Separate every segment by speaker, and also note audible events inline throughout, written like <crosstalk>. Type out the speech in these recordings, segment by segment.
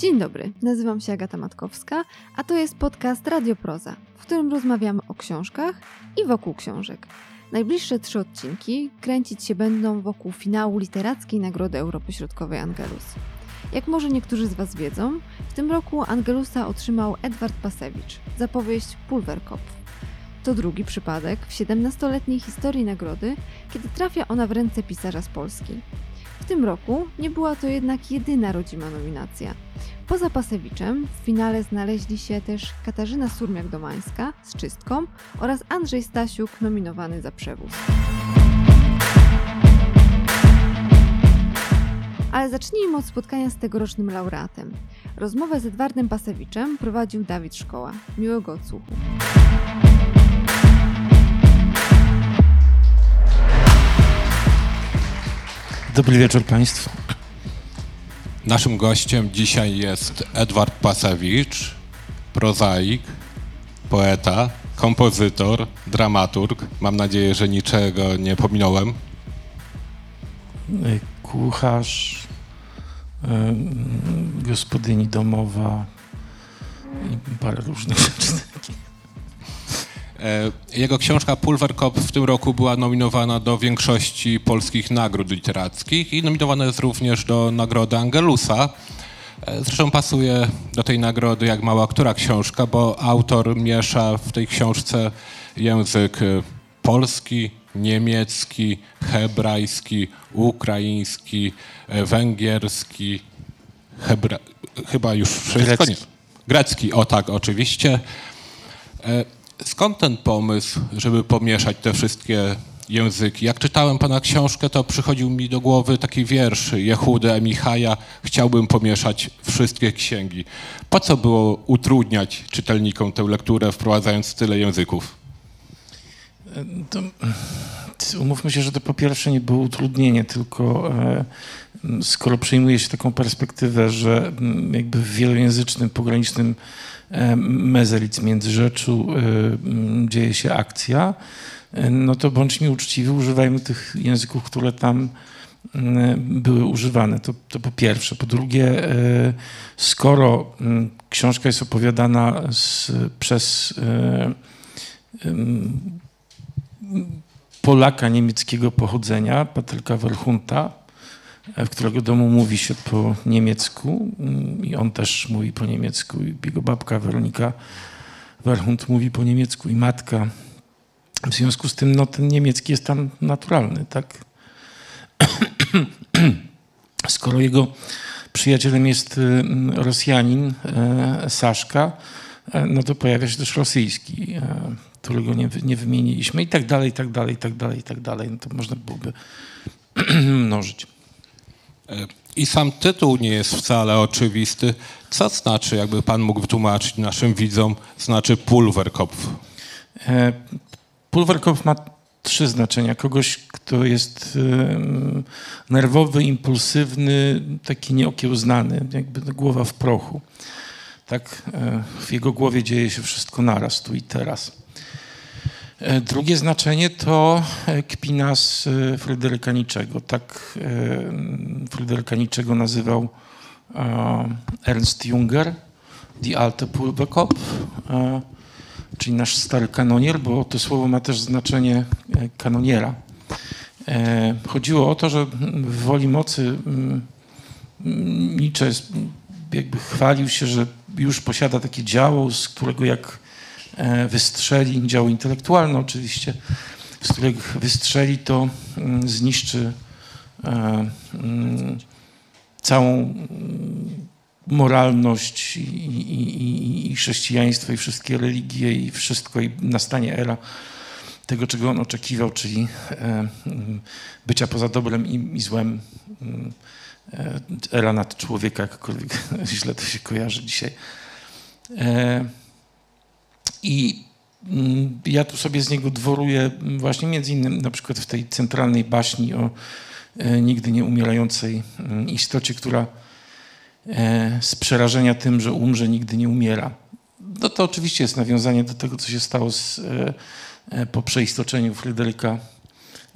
Speaker 1: Dzień dobry, nazywam się Agata Matkowska, a to jest podcast Radioproza, w którym rozmawiamy o książkach i wokół książek. Najbliższe trzy odcinki kręcić się będą wokół finału literackiej Nagrody Europy Środkowej Angelus. Jak może niektórzy z Was wiedzą, w tym roku Angelusa otrzymał Edward Pasewicz za powieść Pulverkopf. To drugi przypadek w 17-letniej historii nagrody, kiedy trafia ona w ręce pisarza z Polski. Tym roku nie była to jednak jedyna rodzima nominacja. Poza Pasewiczem w finale znaleźli się też Katarzyna Surmiak-Domańska z Czystką oraz Andrzej Stasiuk nominowany za Przewóz. Ale zacznijmy od spotkania z tegorocznym laureatem. Rozmowę z Edwardem Pasewiczem prowadził Dawid Szkoła. Miłego odsłuchu.
Speaker 2: Dobry wieczór Państwu.
Speaker 3: Naszym gościem dzisiaj jest Edward Pasewicz, prozaik, poeta, kompozytor, dramaturg. Mam nadzieję, że niczego nie pominąłem.
Speaker 2: Kucharz, e, gospodyni domowa i parę różnych rzeczy takich.
Speaker 3: E, jego książka Pulverkopf w tym roku była nominowana do większości polskich nagród literackich i nominowana jest również do nagrody Angelusa. E, zresztą pasuje do tej nagrody jak mała która książka, bo autor miesza w tej książce język e, polski, niemiecki, hebrajski, ukraiński, węgierski, hebra... chyba już wszystko.
Speaker 2: Grecki.
Speaker 3: Grecki, o tak, oczywiście. Skąd ten pomysł, żeby pomieszać te wszystkie języki? Jak czytałem pana książkę, to przychodził mi do głowy taki wiersz Jehudy Emichaja Chciałbym pomieszać wszystkie księgi. Po co było utrudniać czytelnikom tę lekturę, wprowadzając tyle języków?
Speaker 2: To, umówmy się, że to po pierwsze nie było utrudnienie, tylko e, skoro przyjmuje się taką perspektywę, że jakby w wielojęzycznym, pogranicznym e, mezelic międzyrzeczu e, dzieje się akcja, no to bądźmy uczciwi, używajmy tych języków, które tam były używane. To, to po pierwsze. Po drugie, skoro książka jest opowiadana z, przez Polaka niemieckiego pochodzenia, Patryka Werchunta, w którego domu mówi się po niemiecku mm, i on też mówi po niemiecku jego babka Weronika Werchunt mówi po niemiecku i matka. W związku z tym no, ten niemiecki jest tam naturalny, tak? <clears throat> Skoro jego przyjacielem jest y, Rosjanin, e, Saszka, e, no to pojawia się też rosyjski, e, którego nie, nie wymieniliśmy i tak dalej, i tak dalej, i tak dalej, i tak dalej. No to można byłoby <clears throat> mnożyć.
Speaker 3: I sam tytuł nie jest wcale oczywisty. Co znaczy, jakby pan mógł wytłumaczyć naszym widzom, znaczy Pulverkopf?
Speaker 2: E, Pulverkopf ma trzy znaczenia. Kogoś, kto jest em, nerwowy, impulsywny, taki nieokiełznany, jakby głowa w prochu. Tak, e, w jego głowie dzieje się wszystko naraz, tu i teraz. E, Drugie znaczenie to e, kpina z e, Fryderyka Niczego. Tak e, Fryderyka Niczego nazywał Ernst Junger, Die alte Pulverkopf, czyli nasz stary kanonier, bo to słowo ma też znaczenie kanoniera. Chodziło o to, że w woli mocy mm, mm, Nietzsche jakby chwalił się, że już posiada takie działo, z którego jak wystrzeli, działo intelektualne oczywiście, z którego wystrzeli, to mm, zniszczy e, mm, całą mm, moralność i, i, i, chrześcijaństwo i wszystkie religie i wszystko i nastanie era tego, czego on oczekiwał, czyli e, bycia poza dobrem i, i złem. E, Era nad człowieka, jakkolwiek <laughs> źle to się kojarzy dzisiaj. I mm, ja tu sobie z niego dworuję właśnie między innymi na przykład w tej centralnej baśni o e, nigdy nie umierającej mm, istocie, która e, z przerażenia tym, że umrze, nigdy nie umiera. No to oczywiście jest nawiązanie do tego, co się stało z, e, po przeistoczeniu Fryderyka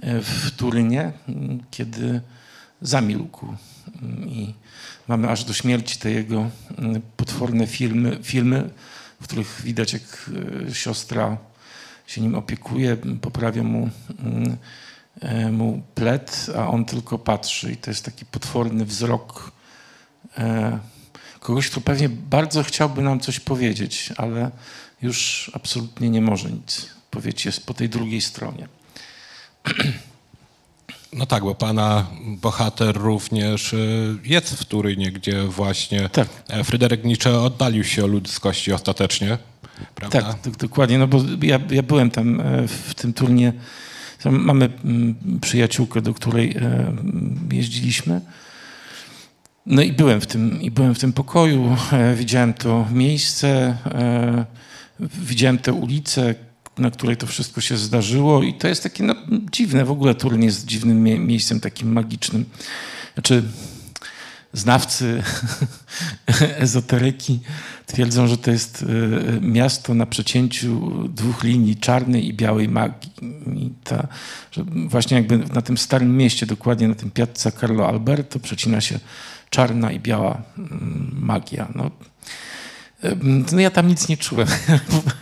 Speaker 2: w Turynie, kiedy zamilkł. I mamy aż do śmierci te jego potworne filmy, filmy w których widać, jak siostra się nim opiekuje, poprawia mu, mu plet, a on tylko patrzy. I to jest taki potworny wzrok kogoś, kto pewnie bardzo chciałby nam coś powiedzieć, ale już absolutnie nie może nic powiedzieć, jest po tej drugiej stronie. <clears throat>
Speaker 3: No tak, bo pana bohater również y, jest w Turynie, gdzie właśnie tak. E, Fryderyk Nietzsche oddalił się od ludzkości ostatecznie, prawda?
Speaker 2: Tak, dokładnie, no bo ja, ja byłem tam e, w tym turnie. Mamy mm, przyjaciółkę, do której e, jeździliśmy. No i byłem w tym, i byłem w tym pokoju, widziałem to miejsce, widziałem tę ulicę, na której to wszystko się zdarzyło i to jest takie no, dziwne, w ogóle Turyn jest dziwnym mie miejscem takim magicznym. Znaczy, znawcy <laughs> ezoteryki twierdzą, że to jest e, miasto na przecięciu dwóch linii, czarnej i białej magii. I ta, że właśnie jakby na tym starym mieście, dokładnie na tym Piazza Carlo Alberto przecina się czarna i biała mm, magia. No, no ja tam nic nie czułem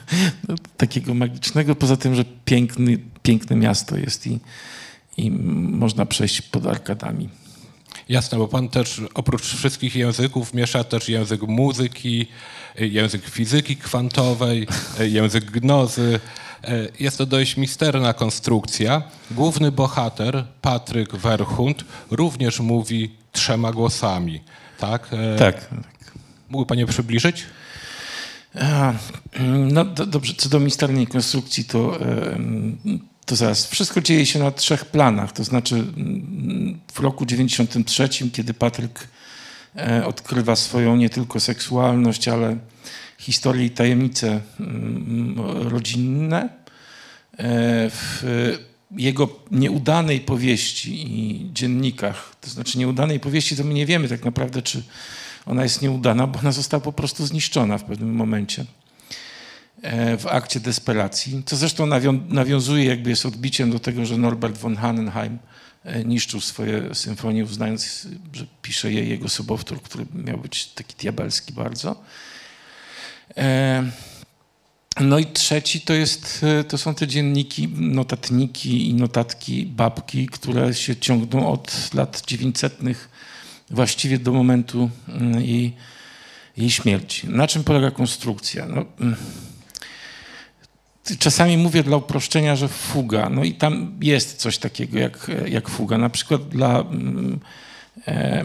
Speaker 2: <laughs> takiego magicznego, poza tym, że piękny, piękne miasto jest i, i można przejść pod arkadami.
Speaker 3: Jasne, bo pan też oprócz wszystkich języków miesza też język muzyki, język fizyki kwantowej, <laughs> język gnozy. Jest to dość misterna konstrukcja. Główny bohater, Patryk Werchund, również mówi trzema głosami. Tak?
Speaker 2: Tak.
Speaker 3: Mógłby panie przybliżyć?
Speaker 2: No do, dobrze, co do misternej konstrukcji, to, to zaraz. Wszystko dzieje się na trzech planach. To znaczy w roku 93, kiedy Patryk e, odkrywa swoją nie tylko seksualność, ale historię i tajemnice rodzinne. E, w jego nieudanej powieści i dziennikach, to znaczy nieudanej powieści, to my nie wiemy tak naprawdę, czy ona jest nieudana, bo ona została po prostu zniszczona w pewnym momencie e, w akcie desperacji, co zresztą nawiązuje, jakby jest odbiciem do tego, że Norbert von Hannenheim e, niszczył swoje symfonie, uznając, że pisze je jego sobowtór, który miał być taki diabelski bardzo. E, no i trzeci to, jest, to są te dzienniki, notatniki i notatki babki, które się ciągną od lat 900 właściwie do momentu mm, jej, jej śmierci. Na czym polega konstrukcja? No, mm, czasami mówię dla uproszczenia, że fuga. No i tam jest coś takiego jak, jak fuga. Na przykład dla... Mm, e,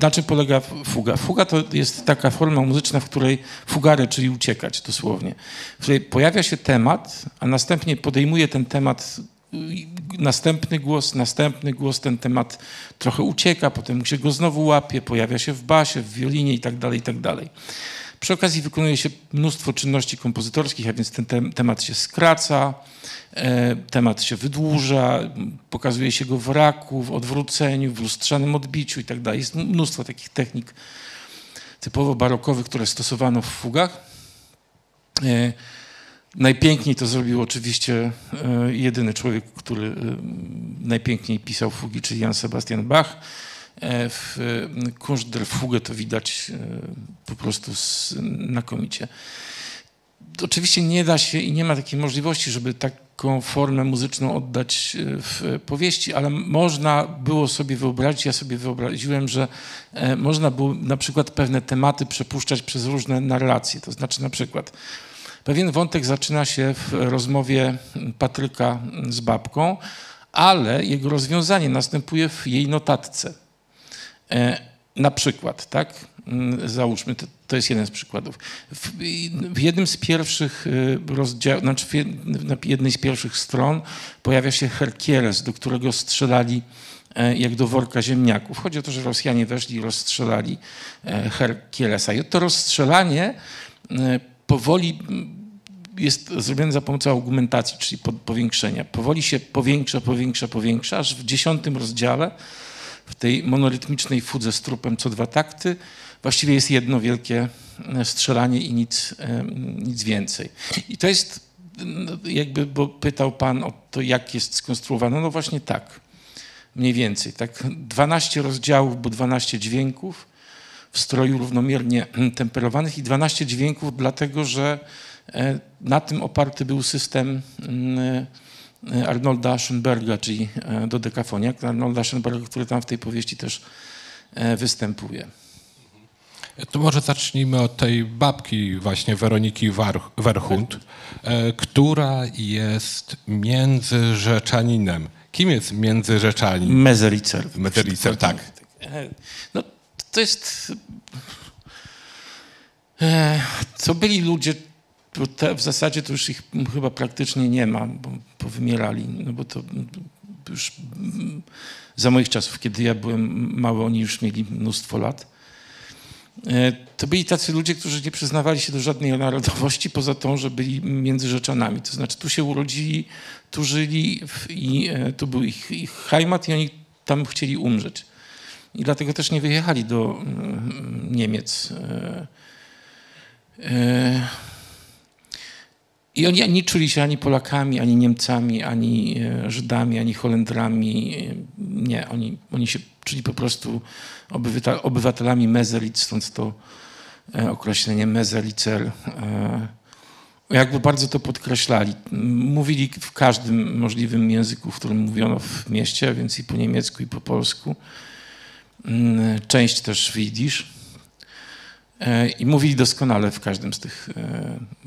Speaker 2: na czym polega fuga? Fuga to jest taka forma muzyczna, w której fugare, czyli uciekać dosłownie, w której pojawia się temat, a następnie podejmuje ten temat następny głos, następny głos, ten temat trochę ucieka, potem się go znowu łapie, pojawia się w basie, w wiolinie i tak dalej, i tak. Przy okazji wykonuje się mnóstwo czynności kompozytorskich, a więc ten temat się skraca, e, temat się wydłuża, pokazuje się go w raku, w odwróceniu, w lustrzanym odbiciu i tak. Jest mnóstwo takich technik typowo barokowych, które stosowano w fugach. E, Najpiękniej to zrobił oczywiście e, jedyny człowiek, który e, najpiękniej pisał fugi, czyli Jan Sebastian Bach. E, w Kunst der Fuge to widać po prostu znakomicie. Oczywiście nie da się i nie ma takiej możliwości, żeby taką formę muzyczną oddać w powieści, ale można było sobie wyobrazić, ja sobie wyobraziłem, że można było na przykład pewne tematy przepuszczać przez różne narracje. To znaczy na przykład Pewien wątek zaczyna się w rozmowie Patryka z babką, ale jego rozwiązanie następuje w jej notatce. E, na przykład, tak? Mm, załóżmy, to, to jest jeden z przykładów. W, w jednym z pierwszych e, rozdziałów, znaczy na jednej z pierwszych stron pojawia się Herkieles, do którego strzelali e, jak do worka ziemniaków. Chodzi o to, że Rosjanie weszli i rozstrzelali Herkielesa. I to rozstrzelanie powoli jest zrobione za pomocą argumentacji, czyli powiększenia. Powoli się powiększa, powiększa, powiększa, aż w dziesiątym rozdziale, w tej monorytmicznej fudze z trupem co dwa takty, właściwie jest jedno wielkie e, strzelanie i nic, e, nic więcej. I to jest jakby, bo pytał pan o to, jak jest skonstruowane. No właśnie tak. mniej więcej. Tak 12 rozdziałów, bo 12 dźwięków w stroju równomiernie <clears throat> temperowanych i 12 dźwięków, dlatego że na tym oparty był system mm, e, Arnolda Aschenberga, czyli e, dodekafonia, Arnolda Aschenberga, który tam w tej powieści też występuje.
Speaker 3: To może zacznijmy od tej babki właśnie Weroniki Werchund, która jest międzyrzeczaninem. Kim jest międzyrzeczanin?
Speaker 2: Mezelicer.
Speaker 3: Mezelicer, tak.
Speaker 2: No, to jest... Co byli ludzie, te, w zasadzie to już ich chyba praktycznie nie ma, bo powymierali, no bo to już za moich czasów, kiedy ja byłem mały, oni już mieli mnóstwo lat. E, to byli tacy ludzie, którzy nie przyznawali się do żadnej narodowości, poza tą, że byli między Rzeczanami. To znaczy tu się urodzili, tu żyli i e, tu był ich, ich heimat i oni tam chcieli umrzeć. I dlatego też nie wyjechali do mm, Niemiec. E, I oni nie czuli się ani Polakami, ani Niemcami, ani Żydami, ani Holendrami. Nie, oni, oni się czuli po prostu obywatelami Mezelic, stąd to e, określenie Mezelicer. E, jakby bardzo to podkreślali. Mówili w każdym możliwym języku, w którym mówiono w mieście, więc i po niemiecku, i po polsku. Mm, część też w jidysz. E, I mówili doskonale w każdym z tych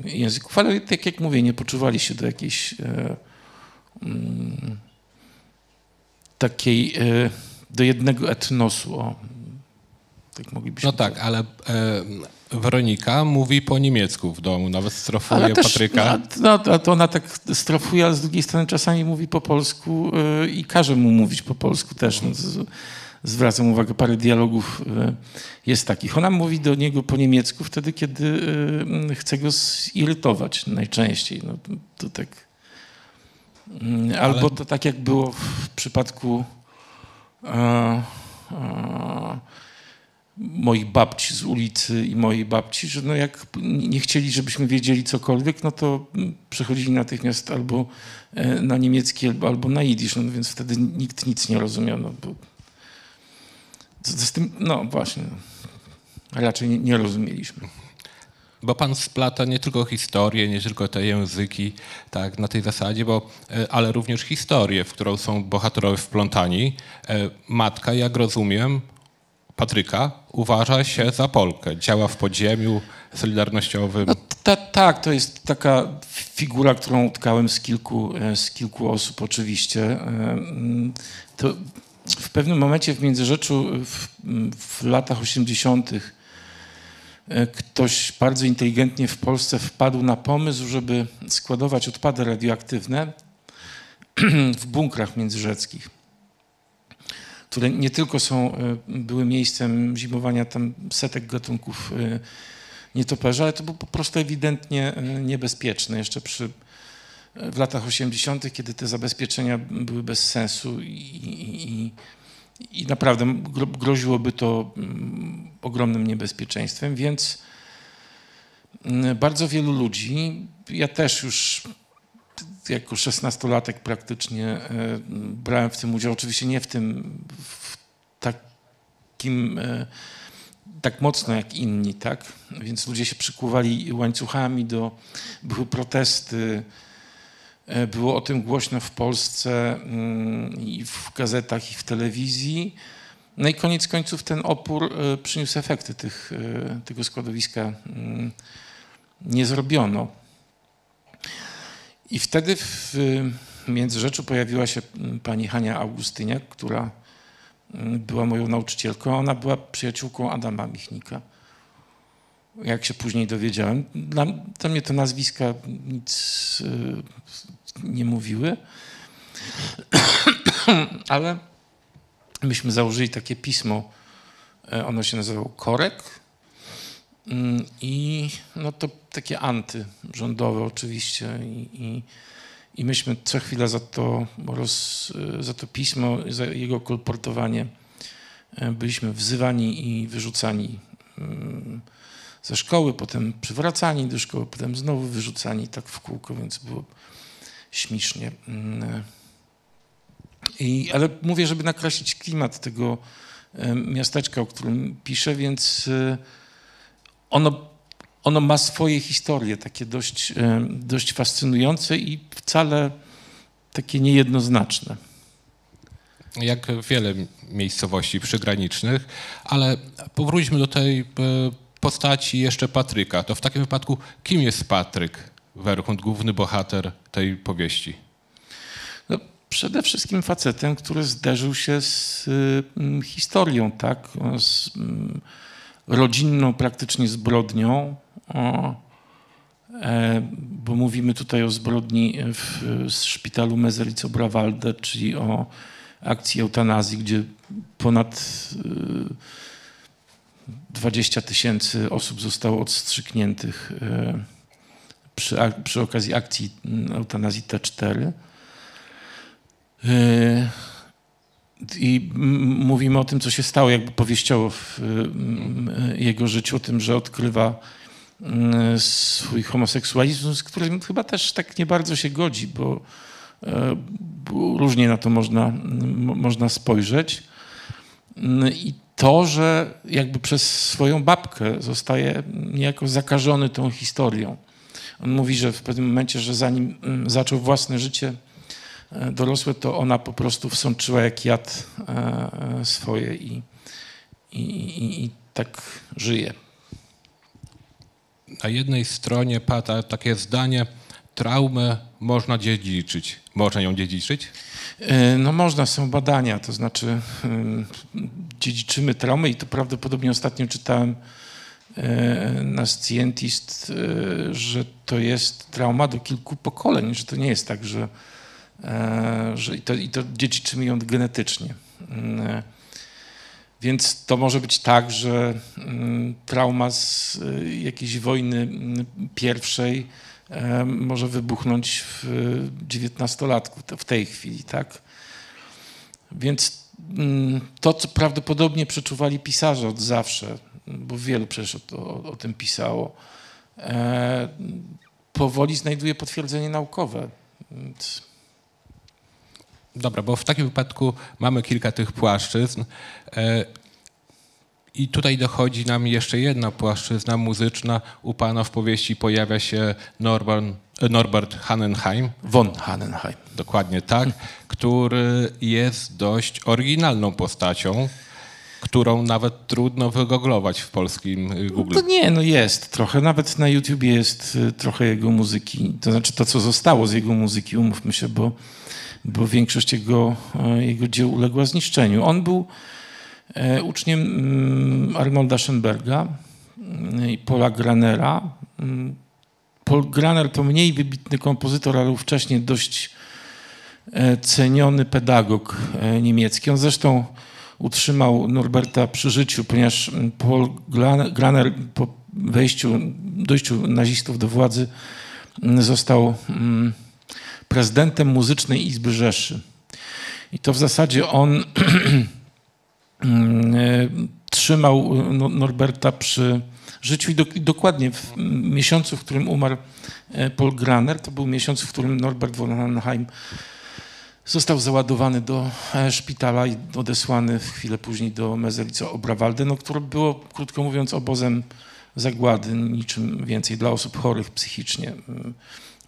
Speaker 2: języków, ale tak jak mówię, nie poczuwali się do jakiejś mm, takiej do jednego etnosu. O,
Speaker 3: tak moglibyśmy no tak, ale e, Weronika mówi po niemiecku w domu, nawet strofuje też, Patryka.
Speaker 2: No, no, to ona tak strofuje, ale z drugiej strony czasami mówi po polsku e, i każe mu mówić po polsku też. No, z, zwracam uwagę, parę dialogów e, jest takich. Ona mówi do niego po niemiecku wtedy, kiedy e, chce go zirytować najczęściej. No, to, tak. Mm, albo to tak jak było w przypadku moich babci z ulicy i mojej babci, że no jak nie chcieli, żebyśmy wiedzieli cokolwiek, no to przechodzili natychmiast albo e, na niemiecki, albo na jidysz, no więc wtedy nikt nic nie rozumiał. No, bo z tym, no właśnie, raczej nie, nie rozumieliśmy.
Speaker 3: Bo pan splata nie tylko historię, nie tylko te języki, tak, na tej zasadzie, bo, e, ale również historię, w którą są bohaterowie wplątani. E, matka, jak rozumiem, Patryka uważa się za Polkę. Działa w podziemiu solidarnościowym. No,
Speaker 2: ta, tak, to jest taka figura, którą utkałem z kilku, e, z kilku osób oczywiście. To w pewnym momencie w Międzyrzeczu w, w latach 80 E, ktoś bardzo inteligentnie w Polsce wpadł na pomysł, żeby składować odpady radioaktywne <clears throat> w bunkrach międzyrzeckich, które nie tylko są, e, były miejscem zimowania tam setek gatunków e, nietoperza, ale to było po prostu ewidentnie niebezpieczne. Jeszcze przy, w latach 80., kiedy te zabezpieczenia były bez sensu i, i, i naprawdę groziłoby to mm, ogromnym niebezpieczeństwem, więc mm, bardzo wielu ludzi, ja też już jako szesnastolatek praktycznie e, brałem w tym udział, oczywiście nie w tym w takim e, tak mocno jak inni, tak? Więc ludzie się przykuwali łańcuchami do, były protesty, było o tym głośno w Polsce mm, i w gazetach, i w telewizji. No i koniec końców ten opór e, przyniósł efekty tych, e, tego składowiska. Mm, nie zrobiono. I wtedy w Międzyrzeczu pojawiła się mm, pani Hania Augustyniak, która była moją nauczycielką. Ona była przyjaciółką Adama Michnika. Jak się później dowiedziałem, dla, dla mnie te nazwiska nic nie mówiły. <clears throat> Ale myśmy założyli takie pismo, e, ono się nazywało Korek mm, i no to takie antyrządowe oczywiście i, i, i myśmy co chwila za to, roz, e, za to pismo, za jego kolportowanie byliśmy wzywani i wyrzucani mm, ze szkoły, potem przywracani do szkoły, potem znowu wyrzucani tak w kółko, więc było śmiesznie. Mm. I, ale mówię, żeby nakreślić klimat tego miasteczka, o którym piszę, więc ono, ono ma swoje historie, takie dość, dość fascynujące i wcale takie niejednoznaczne.
Speaker 3: Jak wiele miejscowości przygranicznych, ale powróćmy do tej e, postaci jeszcze Patryka. To w takim wypadku kim jest Patryk Werchund, główny bohater tej powieści?
Speaker 2: No, przede wszystkim facetem, który zderzył się z y, historią, tak? z y, rodzinną praktycznie zbrodnią. O, e, bo mówimy tutaj o zbrodni w, w szpitalu Mezelico Brawalde, czyli o akcji eutanazji, gdzie ponad 20 y, tysięcy osób zostało odstrzykniętych y, przy, przy okazji akcji mm, eutanazji T4. Y, I mówimy o tym, co się stało, jakby powieściowo w jego życiu, o tym, że odkrywa swój homoseksualizm, z którym chyba też tak nie bardzo się godzi, bo E, różnie na to można, można spojrzeć. I to, że jakby przez swoją babkę zostaje niejako zakażony tą historią. On mówi, że w pewnym momencie, że zanim mm, zaczął własne życie e, dorosłe, to ona po prostu wsączyła jak jad e, swoje i, i, i, i tak żyje.
Speaker 3: Na jednej stronie pada takie zdanie, traumę można dziedziczyć. Można ją dziedziczyć?
Speaker 2: E, no można, są badania, to znaczy dziedziczymy traumy i to prawdopodobnie ostatnio czytałem e, na Scientist, e, że to jest trauma do kilku pokoleń, że to nie jest tak, że, że i, to, i to dziedziczymy ją genetycznie. Więc to może być tak, że trauma z jakiejś wojny pierwszej może wybuchnąć w dziewiętnastolatku w tej chwili, tak? Więc mm, to, co prawdopodobnie przeczuwali pisarze od zawsze, bo wielu przecież o, o, o tym pisało, e, powoli znajduje potwierdzenie naukowe.
Speaker 3: Dobra, bo w takim wypadku mamy kilka tych płaszczyzn. E, i tutaj dochodzi nam jeszcze jedna płaszczyzna muzyczna. U pana w powieści pojawia się Norbert, Norbert Hannenheim.
Speaker 2: Von Hannenheim.
Speaker 3: Dokładnie tak, który jest dość oryginalną postacią, którą nawet trudno wygooglować w polskim y, Google.
Speaker 2: No to nie, no jest trochę. Nawet na YouTubie jest y, trochę jego muzyki. To znaczy to, co zostało z jego muzyki, umówmy się, bo, bo większość jego, y, jego dzieł uległa zniszczeniu. On był E, uczniem mm, Arnolda Schoenberga mm, i Paula Granera. Mm, Paul Graner to mniej wybitny kompozytor, ale wcześniej dość e, ceniony pedagog e, niemiecki. On zresztą utrzymał Norberta przy życiu, ponieważ Paul Graner po wejściu, dojściu nazistów do władzy został prezydentem Muzycznej Izby Rzeszy. I to w zasadzie on e, <clears throat> trzymał no, Norberta przy życiu i, do, i, dokładnie w miesiącu, w którym umarł e, Paul Graner, to był miesiąc, w którym Norbert von Anheim został załadowany do e, szpitala i odesłany chwilę później do Mezelico Obrawalde, no, które było, krótko mówiąc, obozem zagłady, niczym więcej dla osób chorych psychicznie, mm,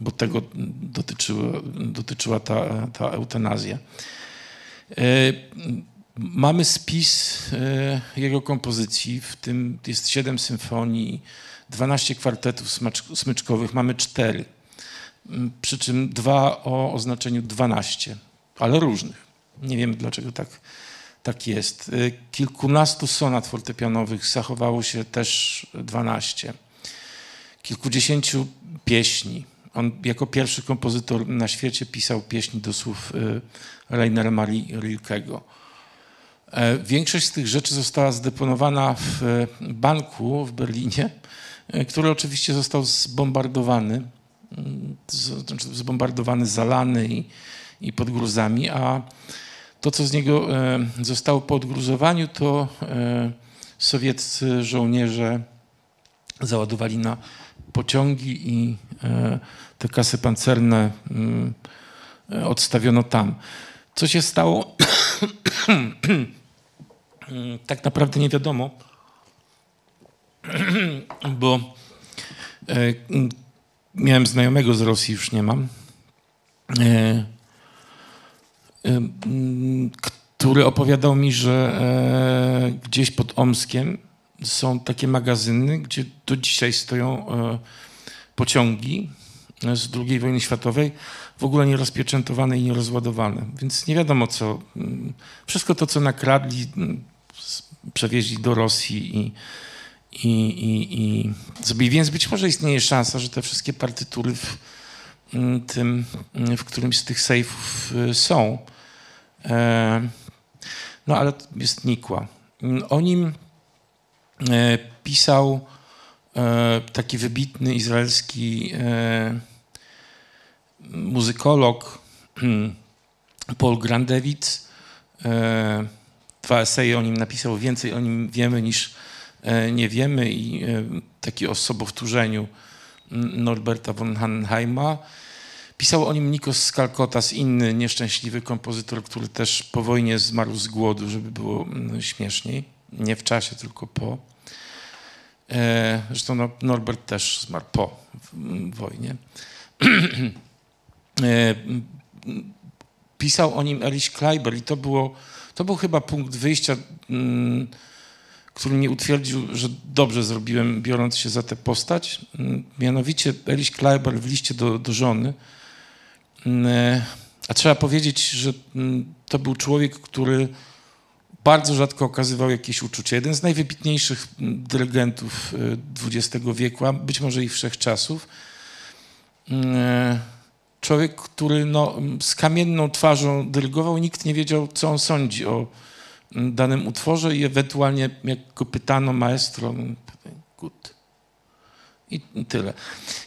Speaker 2: bo tego dotyczyła, dotyczyła ta, ta eutanazja. Mamy spis e, jego kompozycji, w tym jest siedem symfonii, 12 kwartetów smyczkowych, mamy cztery, mm, przy czym dwa o oznaczeniu 12, ale różnych. Nie wiemy dlaczego tak, tak jest. E, kilkunastu sonat fortepianowych zachowało się też 12. Kilkudziesięciu pieśni. On jako pierwszy kompozytor na świecie pisał pieśni do słów e, Rainera Marii Rilkego. E, większość z tych rzeczy została zdeponowana w e, banku w Berlinie, e, który oczywiście został zbombardowany, mm, zbombardowany, zalany i, i pod gruzami, a to, co z niego zostało po odgruzowaniu, to sowieccy żołnierze załadowali na pociągi i te kasy pancerne mm, odstawiono tam. co się stało, <clears throat> tak naprawdę nie wiadomo, <clears throat> bo e, miałem znajomego z Rosji, już nie mam, e, e, który opowiadał mi, że gdzieś pod Omskiem są takie magazyny, gdzie do dzisiaj stoją pociągi z II wojny światowej, w ogóle nie rozpieczętowane i nie rozładowane. Więc nie wiadomo co. Mm, wszystko to, co nakradli, mm, przewieźli do Rosji i, i, i, i zrobili. Więc być może istnieje szansa, że te wszystkie partytury w mm, tym, w którymś z tych sejfów y, są. E, no ale jest nikła. O nim e, pisał e, taki wybitny izraelski muzykolog <clears throat> Paul Grandewitz. E, dwa eseje o nim napisał, więcej o nim wiemy niż e, nie wiemy i e, taki o sobowtórzeniu Norberta von Hanheima. Pisał o nim Nikos Skalkotas, inny nieszczęśliwy kompozytor, który też po wojnie zmarł z głodu, żeby było śmieszniej. Nie w czasie, tylko po. Zresztą no, Norbert też zmarł po wojnie. <clears throat> E, pisał o nim Erich Kleiber i to, było, to był chyba punkt wyjścia, mm, który mnie utwierdził, że dobrze zrobiłem, biorąc się za tę postać. Mm, mianowicie Erich Kleiber w liście do, do żony. Mm, e, a trzeba powiedzieć, że to był człowiek, który bardzo rzadko okazywał jakieś uczucie. Jeden z najwybitniejszych dyrygentów XX e, wieku, a być może i wszechczasów. czasów człowiek, który no, z kamienną twarzą dyrygował, nikt nie wiedział, co on sądzi o mm, danym utworze i ewentualnie jak go pytano maestro, no, good. I tyle.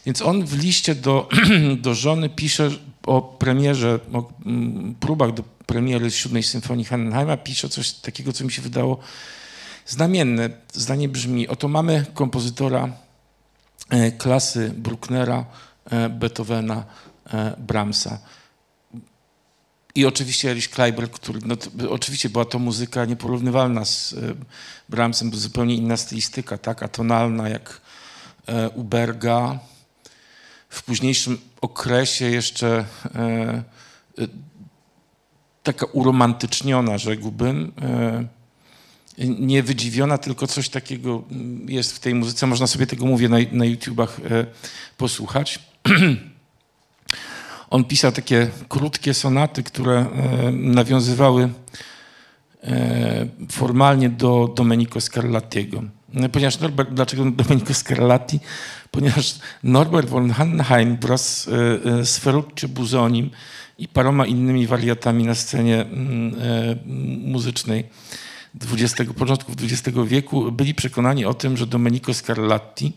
Speaker 2: Więc on w liście do, <clears throat> do żony pisze o premierze, o mm, próbach do premiery siódmej symfonii Hannenheima, pisze coś takiego, co mi się wydało znamienne. Zdanie brzmi, oto mamy kompozytora e, klasy Brucknera, e, Beethovena, Brahmsa. I oczywiście Erich Kleiber, który, no to, oczywiście była to muzyka nieporównywalna z e, Brahmsem, zupełnie inna stylistyka, tak, atonalna jak e, Uberga. W późniejszym okresie jeszcze e, e, taka uromantyczniona, rzekłbym. E, nie wydziwiona, tylko coś takiego jest w tej muzyce. Można sobie tego, mówię, na, na YouTubach posłuchać. <clears throat> On pisał takie krótkie sonaty, które e, nawiązywały e, formalnie do Domenico Scarlattiego. No, ponieważ Norbert, dlaczego Domenico Scarlatti? Ponieważ Norbert von Hanheim wraz e, z Ferruccio Buzonim i paroma innymi wariatami na scenie mm, muzycznej 20, początków XX wieku byli przekonani o tym, że Domenico Scarlatti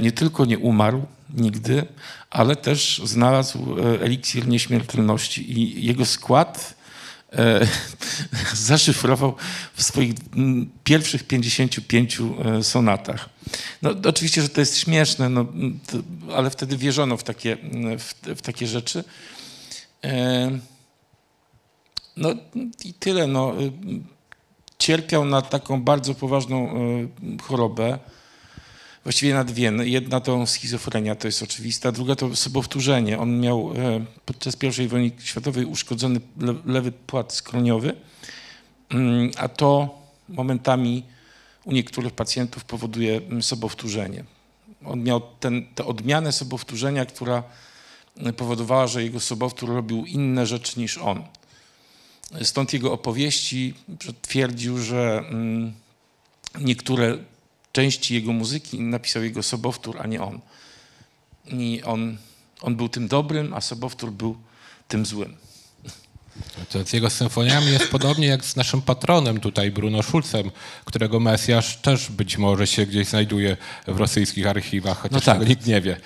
Speaker 2: nie tylko nie umarł, nigdy, ale też znalazł e, eliksir nieśmiertelności i jego skład e, <laughs> zaszyfrował w swoich pierwszych 55 e, sonatach. No, oczywiście, że to jest śmieszne, no, to, ale wtedy wierzono w takie, w, w takie rzeczy. No i tyle. No. Cierpiał na taką bardzo poważną chorobę właściwie na dwie. Jedna to schizofrenia, to jest oczywista, druga to sobowtórzenie. On miał e, podczas I wojny światowej uszkodzony lewy płat skroniowy, mm, a to momentami u niektórych pacjentów powoduje mm, sobowtórzenie. On miał ten, tę odmianę sobowtórzenia, która mm, powodowała, że jego sobowtór robił inne rzeczy niż on. Stąd jego opowieści twierdził, że niektóre części jego muzyki napisał jego sobowtór, a nie on. I on, on był tym dobrym, a sobowtór był tym złym.
Speaker 3: To z jego symfoniami jest podobnie jak z naszym patronem tutaj, Bruno Schulzem, którego Mesjasz też być może się gdzieś znajduje w rosyjskich archiwach, chociaż no tak. tego nikt nie wie.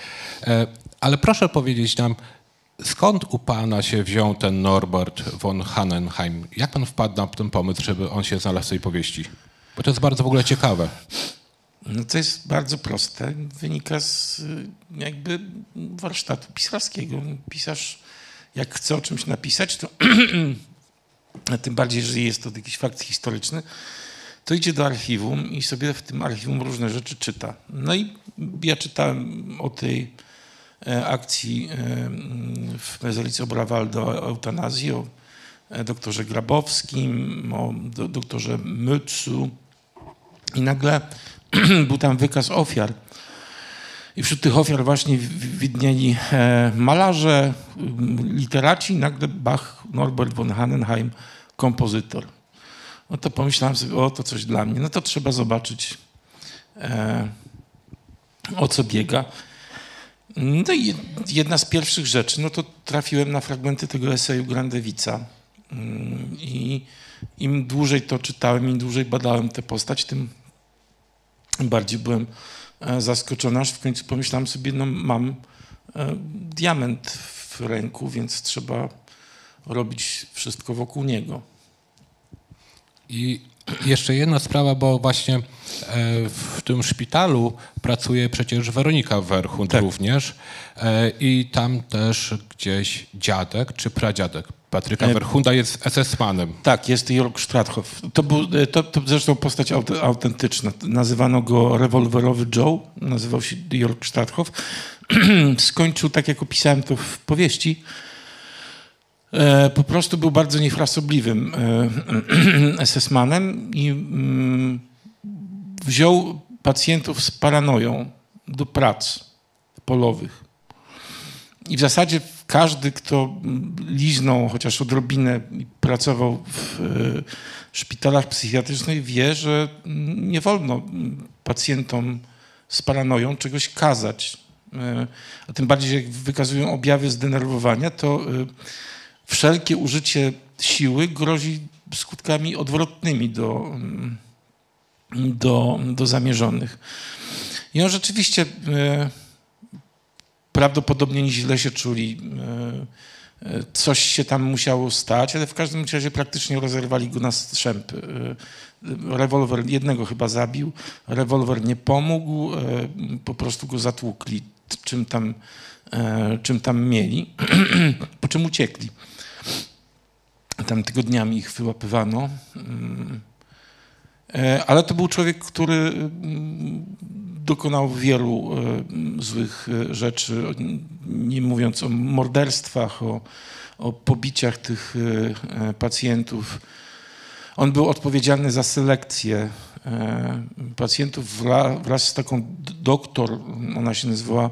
Speaker 3: E, ale proszę powiedzieć nam, skąd u pana się wziął ten Norbert von Hannenheim? Jak pan wpadł na ten pomysł, żeby on się znalazł w tej powieści? Bo to jest bardzo w ogóle ciekawe.
Speaker 2: No to jest bardzo proste. Wynika z y, jakby warsztatu pisarskiego. Pisarz, jak chce o czymś napisać, to <clears throat> tym bardziej, że jest to jakiś fakt historyczny, to idzie do archiwum i sobie w tym archiwum różne rzeczy czyta. No i ja czytałem o tej e, akcji e, w mezolicy Obrawaldo o eutanazji, o e, doktorze Grabowskim, o doktorze Mycu i nagle <clears throat> był tam wykaz ofiar. I wśród tych ofiar właśnie widnieli malarze, literaci, nagle Bach, Norbert von Hannenheim, kompozytor. No to pomyślałem sobie, o to coś dla mnie. No to trzeba zobaczyć, e, o co biega. No i jedna z pierwszych rzeczy, no to trafiłem na fragmenty tego eseju Grandewica. Mm, I im dłużej to czytałem, im dłużej badałem tę postać, tym bardziej byłem e, zaskoczony, aż w końcu pomyślałem sobie, no mam e, diament w ręku, więc trzeba robić wszystko wokół niego.
Speaker 3: I jeszcze jedna sprawa, bo właśnie e, w tym szpitalu pracuje przecież Weronika Werchund tak. również i tam też gdzieś dziadek czy pradziadek Patryka. Werchunda jest SS-manem.
Speaker 2: Tak, jest Jörg Strathoff. To, był, e, to, to zresztą postać autentyczna. Nazywano go rewolwerowy Joe, nazywał się Jörg Strathoff. <clears throat> Skończył, tak jak opisałem to w powieści, E, po prostu był bardzo niefrasobliwym e, <clears throat> SS-manem i mm, wziął pacjentów z paranoją do prac polowych. I w zasadzie każdy, kto liznął chociaż odrobinę i pracował w e, szpitalach psychiatrycznych, wie, że nie wolno pacjentom z paranoją czegoś kazać. A tym bardziej, jak wykazują objawy zdenerwowania, to wszelkie użycie siły grozi skutkami odwrotnymi do, mm, do, do zamierzonych. I on rzeczywiście e, prawdopodobnie źle się czuli. E, e, coś się tam musiało stać, ale w każdym razie praktycznie rozerwali go na strzępy. Rewolwer jednego chyba zabił, rewolwer nie pomógł, po prostu go zatłukli czym tam, czym tam mieli, <clears throat> po czym uciekli. Tam tygodniami ich wyłapywano. E, ale to był człowiek, który mm, dokonał wielu e, złych e, rzeczy, nie mówiąc o morderstwach, o, o pobiciach tych pacjentów. On był odpowiedzialny za selekcję pacjentów wraz z taką doktor, ona się nazywała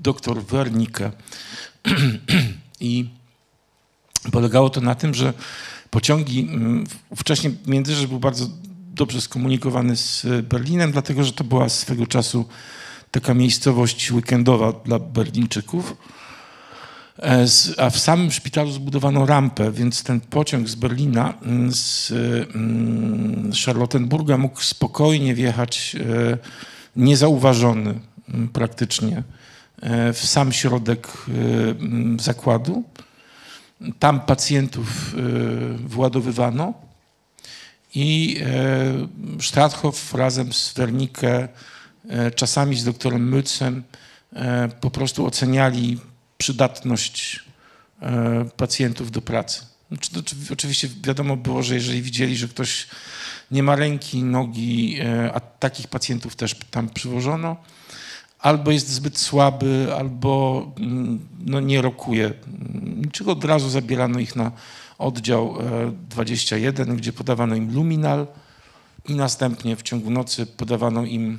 Speaker 2: doktor Wernicke. <clears throat> I polegało to na tym, że pociągi, mm, wcześniej Międzyrzec był bardzo dobrze skomunikowany z Berlinem, dlatego że to była swego czasu taka miejscowość weekendowa dla Berlińczyków. E, a w samym szpitalu zbudowano rampę, więc ten pociąg z Berlina, mm, z mm, Charlottenburga mógł spokojnie wjechać e, niezauważony praktycznie E, w sam środek e, zakładu. Tam pacjentów e, władowywano i Strathoff razem z Wernicke, czasami z doktorem Mycem po prostu oceniali przydatność pacjentów do pracy. Znaczy, oczywiście wiadomo było, że jeżeli widzieli, że ktoś nie ma ręki, nogi, a takich pacjentów też tam przywożono, albo jest zbyt słaby, albo mm, no, nie rokuje. Czego od razu zabierano ich na oddział 21, e, gdzie podawano im luminal i następnie w ciągu nocy podawano im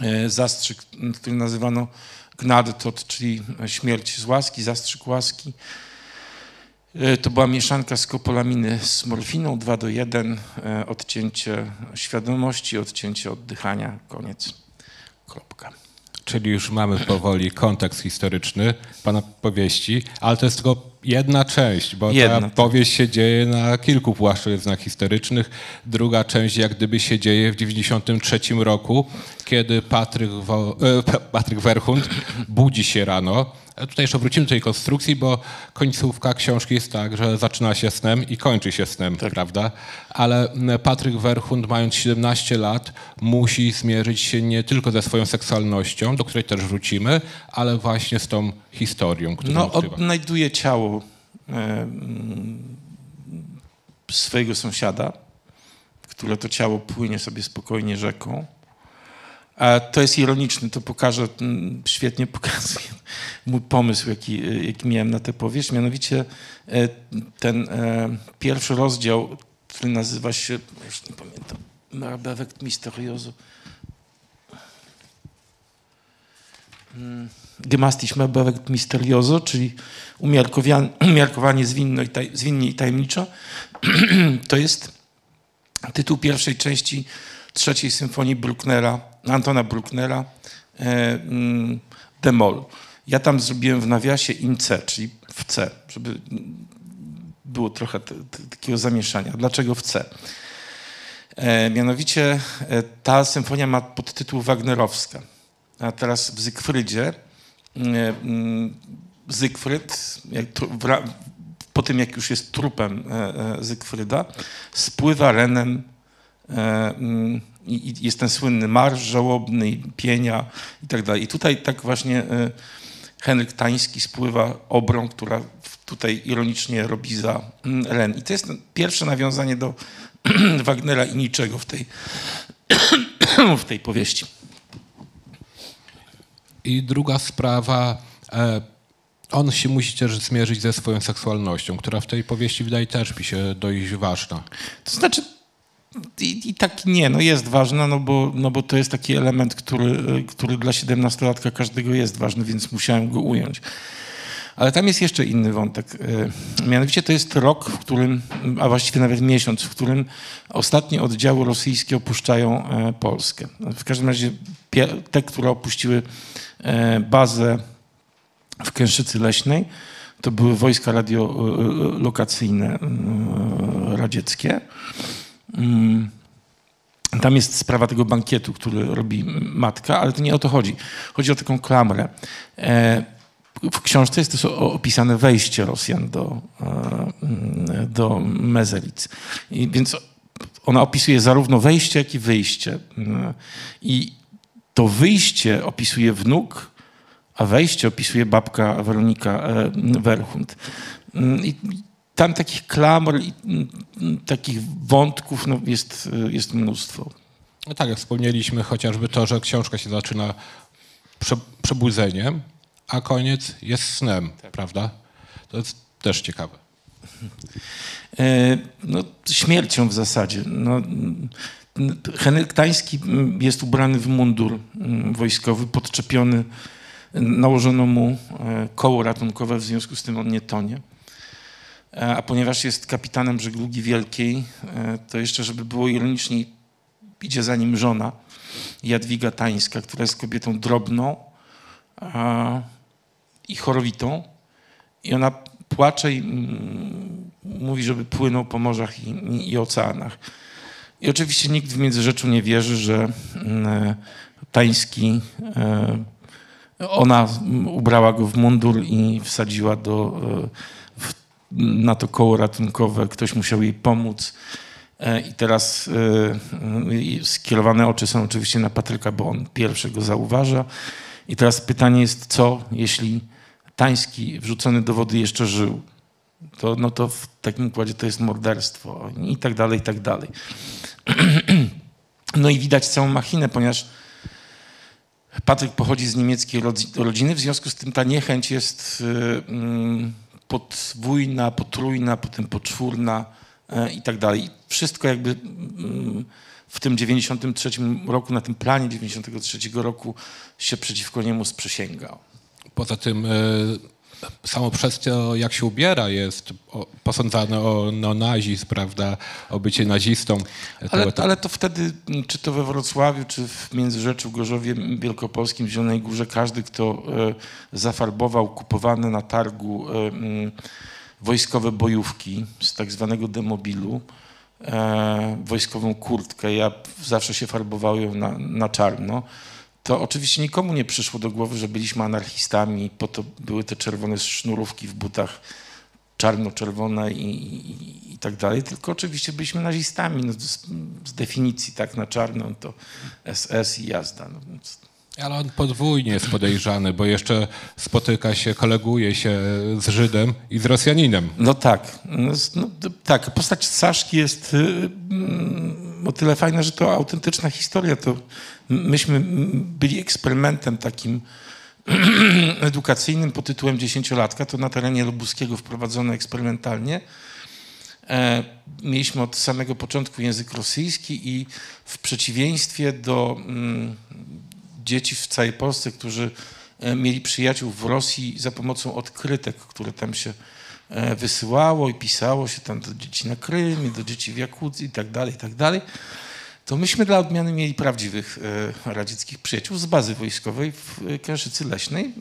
Speaker 2: e, zastrzyk, który nazywano gnadtot, czyli śmierć z łaski, zastrzyk łaski. E, to była mieszanka skopolaminy z morfiną 2 do 1, odcięcie świadomości, odcięcie oddychania, koniec. Kropka.
Speaker 3: Czyli już mamy powoli kontekst historyczny pana powieści, ale to jest tylko jedna część, bo jedna, ta powieść się dzieje na kilku płaszczyznach historycznych. Druga część jak gdyby się dzieje w 1993 roku, kiedy Patryk, Wo e, Patryk Werchund budzi się rano Tutaj jeszcze wrócimy do tej konstrukcji, bo końcówka książki jest tak, że zaczyna się snem i kończy się snem, tak. prawda? Ale Patryk Werchund, mając 17 lat, musi zmierzyć się nie tylko ze swoją seksualnością, do której też wrócimy, ale właśnie z tą historią, którą
Speaker 2: No,
Speaker 3: odkrywa?
Speaker 2: odnajduje ciało e, mm, swojego sąsiada, które to ciało płynie sobie spokojnie rzeką. To jest ironiczne, to pokaże, mm, świetnie pokazuje <laughs> mój pomysł, jaki, jaki miałem na tę powieść. Mianowicie e, ten e, pierwszy rozdział, który nazywa się, już nie pamiętam, Marbewek Misterioso. Gemastisch Marbewek Misterioso, czyli umiarkowanie zwinno i taj, zwinnie i tajemniczo. <clears throat> To jest tytuł pierwszej części trzeciej symfonii Brucknera, Antona Brucknera, e, mm, Demol. Ja tam zrobiłem w nawiasie in C, czyli w C, żeby było trochę t, t, takiego zamieszania. Dlaczego w C? E, mianowicie e, ta symfonia ma podtytuł Wagnerowska. A teraz w Zygfrydzie e, mm, Zygfryd, jak, tru- wra- po tym jak już jest trupem e, e, Zygfryda, spływa Renem e, mm, i, i jest ten słynny marsz żałobny, pienia i tak dalej. I tutaj tak właśnie e, Henryk Tański spływa obrą, która tutaj ironicznie robi za mm, Ren. I to jest pierwsze nawiązanie do <clears throat> Wagnera i niczego w tej, <clears throat> w tej powieści.
Speaker 3: I druga sprawa, e, on się musi też zmierzyć ze swoją seksualnością, która w tej powieści wydaje też mi się dość ważna.
Speaker 2: To znaczy, i, i tak nie, no jest ważna, no bo, no bo to jest taki element, który, który dla 17-latka każdego jest ważny, więc musiałem go ująć. Ale tam jest jeszcze inny wątek. y, Mianowicie to jest rok, w którym, a właściwie nawet miesiąc, w którym ostatnie oddziały rosyjskie opuszczają e, Polskę. W każdym razie te, które opuściły e, bazę w Kęszycy Leśnej, to były wojska radiolokacyjne radzieckie. Mm. Tam jest sprawa tego bankietu, który robi matka, ale to nie o to chodzi. Chodzi o taką klamrę. E, W książce jest też opisane wejście Rosjan do, e, do Mezelic. I więc ona opisuje zarówno wejście, jak i wyjście. I to wyjście opisuje wnuk, a wejście opisuje babka Weronika e, Werchund. I tam takich klamr i mm, takich wątków no, jest, e, jest mnóstwo.
Speaker 3: No tak, jak wspomnieliśmy, chociażby to, że książka się zaczyna prze, przebudzeniem, a koniec jest snem, prawda? To jest też ciekawe.
Speaker 2: E, No, śmiercią w zasadzie. No, mm, Henryk Tański mm, jest ubrany w mundur mm, wojskowy, podczepiony, nałożono mu e, koło ratunkowe, w związku z tym on nie tonie. E, A ponieważ jest kapitanem żeglugi wielkiej, e, to jeszcze, żeby było ironiczniej, idzie za nim żona Jadwiga Tańska, która jest kobietą drobną i chorowitą. I ona płacze i mm, mówi, żeby płynął po morzach i, i, oceanach. I oczywiście nikt w Międzyrzeczu nie wierzy, że mm, Tański, e, ona mm, ubrała go w mundur i wsadziła do, w, na to koło ratunkowe. Ktoś musiał jej pomóc. E, I teraz e, skierowane oczy są oczywiście na Patryka, bo on pierwszy go zauważa. I teraz pytanie jest, co jeśli Tański wrzucony do wody jeszcze żył? To, no to w takim układzie to jest morderstwo i tak dalej, i tak dalej. <clears throat> No i widać całą machinę, ponieważ Patryk pochodzi z niemieckiej rodzi- rodziny, w związku z tym ta niechęć jest y, mm, podwójna, potrójna, potem poczwórna e, i tak dalej. Wszystko jakby mm, w tym 93 roku, na tym planie 93 roku się przeciwko niemu sprzysięgał.
Speaker 3: Poza tym e, samo przez to, jak się ubiera, jest posądzane o neonazizm, prawda, o bycie nazistą.
Speaker 2: Ale,
Speaker 3: Tego-
Speaker 2: ale to wtedy, m, czy to we Wrocławiu, czy w Międzyrzeczu, Gorzowie Wielkopolskim, w Zielonej Górze, każdy, kto e, zafarbował kupowane na targu e, m, wojskowe bojówki z tak zwanego demobilu, e, wojskową kurtkę, ja zawsze się farbowałem na, na czarno, to oczywiście nikomu nie przyszło do głowy, że byliśmy anarchistami, po to były te czerwone sznurówki w butach czarno-czerwone i, i, i tak dalej, tylko oczywiście byliśmy nazistami, no, z, z definicji tak na czarno to SS i jazda. No, więc
Speaker 3: Ale on podwójnie jest podejrzany, bo jeszcze spotyka się, koleguje się z Żydem i z Rosjaninem.
Speaker 2: No tak. No, no, tak, postać Saszki jest y, mm, o tyle fajna, że to autentyczna historia. To myśmy byli eksperymentem takim <clears throat> edukacyjnym pod tytułem Dziesięciolatka. To na terenie Lubuskiego wprowadzono eksperymentalnie. E, mieliśmy od samego początku język rosyjski i w przeciwieństwie do mm, dzieci w całej Polsce, którzy e, mieli przyjaciół w Rosji za pomocą odkrytek, które tam się wysyłało i pisało się tam do dzieci na Krymie, do dzieci w Jakucji i tak dalej, i tak dalej, to myśmy dla odmiany mieli prawdziwych e, radzieckich przyjaciół z bazy wojskowej w Kęszycy Leśnej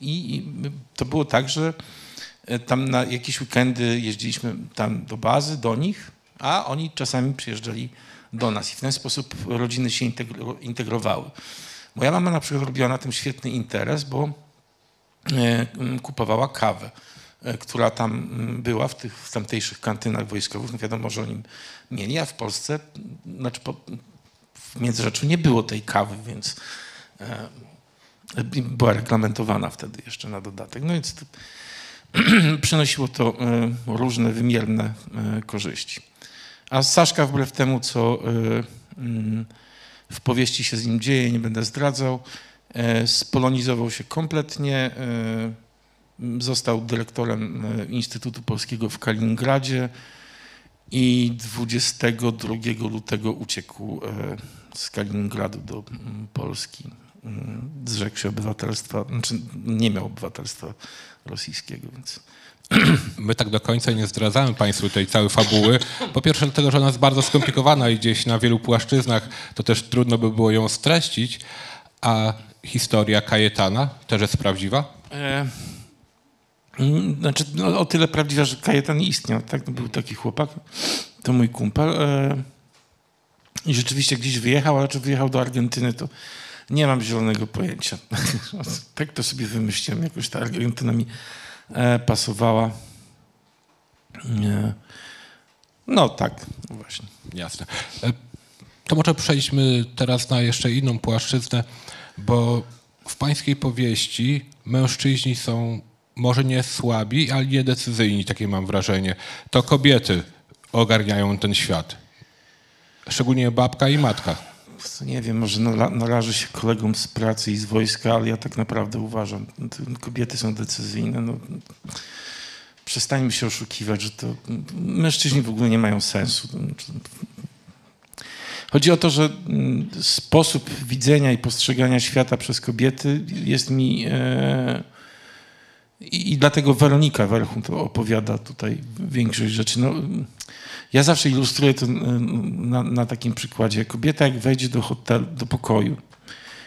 Speaker 2: i to było tak, że tam na jakieś weekendy jeździliśmy tam do bazy, do nich, a oni czasami przyjeżdżali do nas i w ten sposób rodziny się integrowały. Moja mama na przykład robiła na tym świetny interes, bo e, kupowała kawę, e, która tam była w tych w tamtejszych kantynach wojskowych. No wiadomo, że oni mieli, a w Polsce, znaczy po, w Międzyrzeczu nie było tej kawy, więc e, była reglamentowana wtedy jeszcze na dodatek. No więc to, <clears throat> przynosiło to różne wymierne korzyści. A Saszka wbrew temu, co mm, w powieści się z nim dzieje, nie będę zdradzał. E, spolonizował się kompletnie, e, został dyrektorem e, Instytutu Polskiego w Kaliningradzie i 22 lutego uciekł z Kaliningradu do Polski. Zrzekł się obywatelstwa, znaczy nie miał obywatelstwa rosyjskiego, więc <clears throat>
Speaker 3: My tak do końca nie zdradzamy Państwu tej całej fabuły. Po pierwsze dlatego, że ona jest bardzo skomplikowana i gdzieś na wielu płaszczyznach to też trudno by było ją streścić. A historia Kajetana też jest prawdziwa? E,
Speaker 2: mm, znaczy, no, o tyle prawdziwa, że Kajetan istniał. Tak? No, był taki chłopak, to mój kumpel. E, I rzeczywiście gdzieś wyjechał, ale czy wyjechał do Argentyny, to nie mam zielonego pojęcia. <laughs> tak to sobie wymyśliłem. Jakoś ta Argentyna mi E, pasowała. No tak, właśnie.
Speaker 3: Jasne. E, to może przejdźmy teraz na jeszcze inną płaszczyznę, bo w pańskiej powieści mężczyźni są może nie słabi, ale niedecyzyjni, takie mam wrażenie. To kobiety ogarniają ten świat. Szczególnie babka i matka.
Speaker 2: Nie wiem, może narażę się kolegom z pracy i z wojska, ale ja tak naprawdę uważam, kobiety są decyzyjne. No, przestańmy się oszukiwać, że to mężczyźni w ogóle nie mają sensu. Chodzi o to, że mm, sposób widzenia i postrzegania świata przez kobiety jest mi. E, i, dlatego Weronika Werchun to opowiada tutaj większość rzeczy. No, ja zawsze ilustruję to na, na, takim przykładzie. Kobieta jak wejdzie do hotelu, do pokoju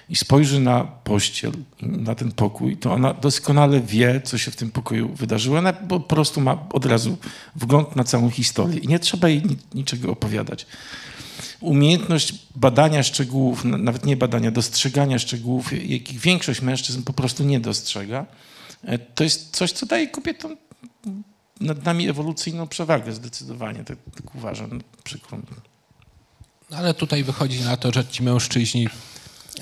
Speaker 2: i spojrzy na pościel, na ten pokój, to ona doskonale wie, co się w tym pokoju wydarzyło. Ona po prostu ma od razu wgląd na całą historię i nie trzeba jej niczego opowiadać. Umiejętność badania szczegółów, nawet nie badania, dostrzegania szczegółów, jakich większość mężczyzn po prostu nie dostrzega, to jest coś, co daje kobietom nad nami ewolucyjną przewagę zdecydowanie, tak, tak uważam, przykro mi.
Speaker 3: No ale tutaj wychodzi na to, że ci mężczyźni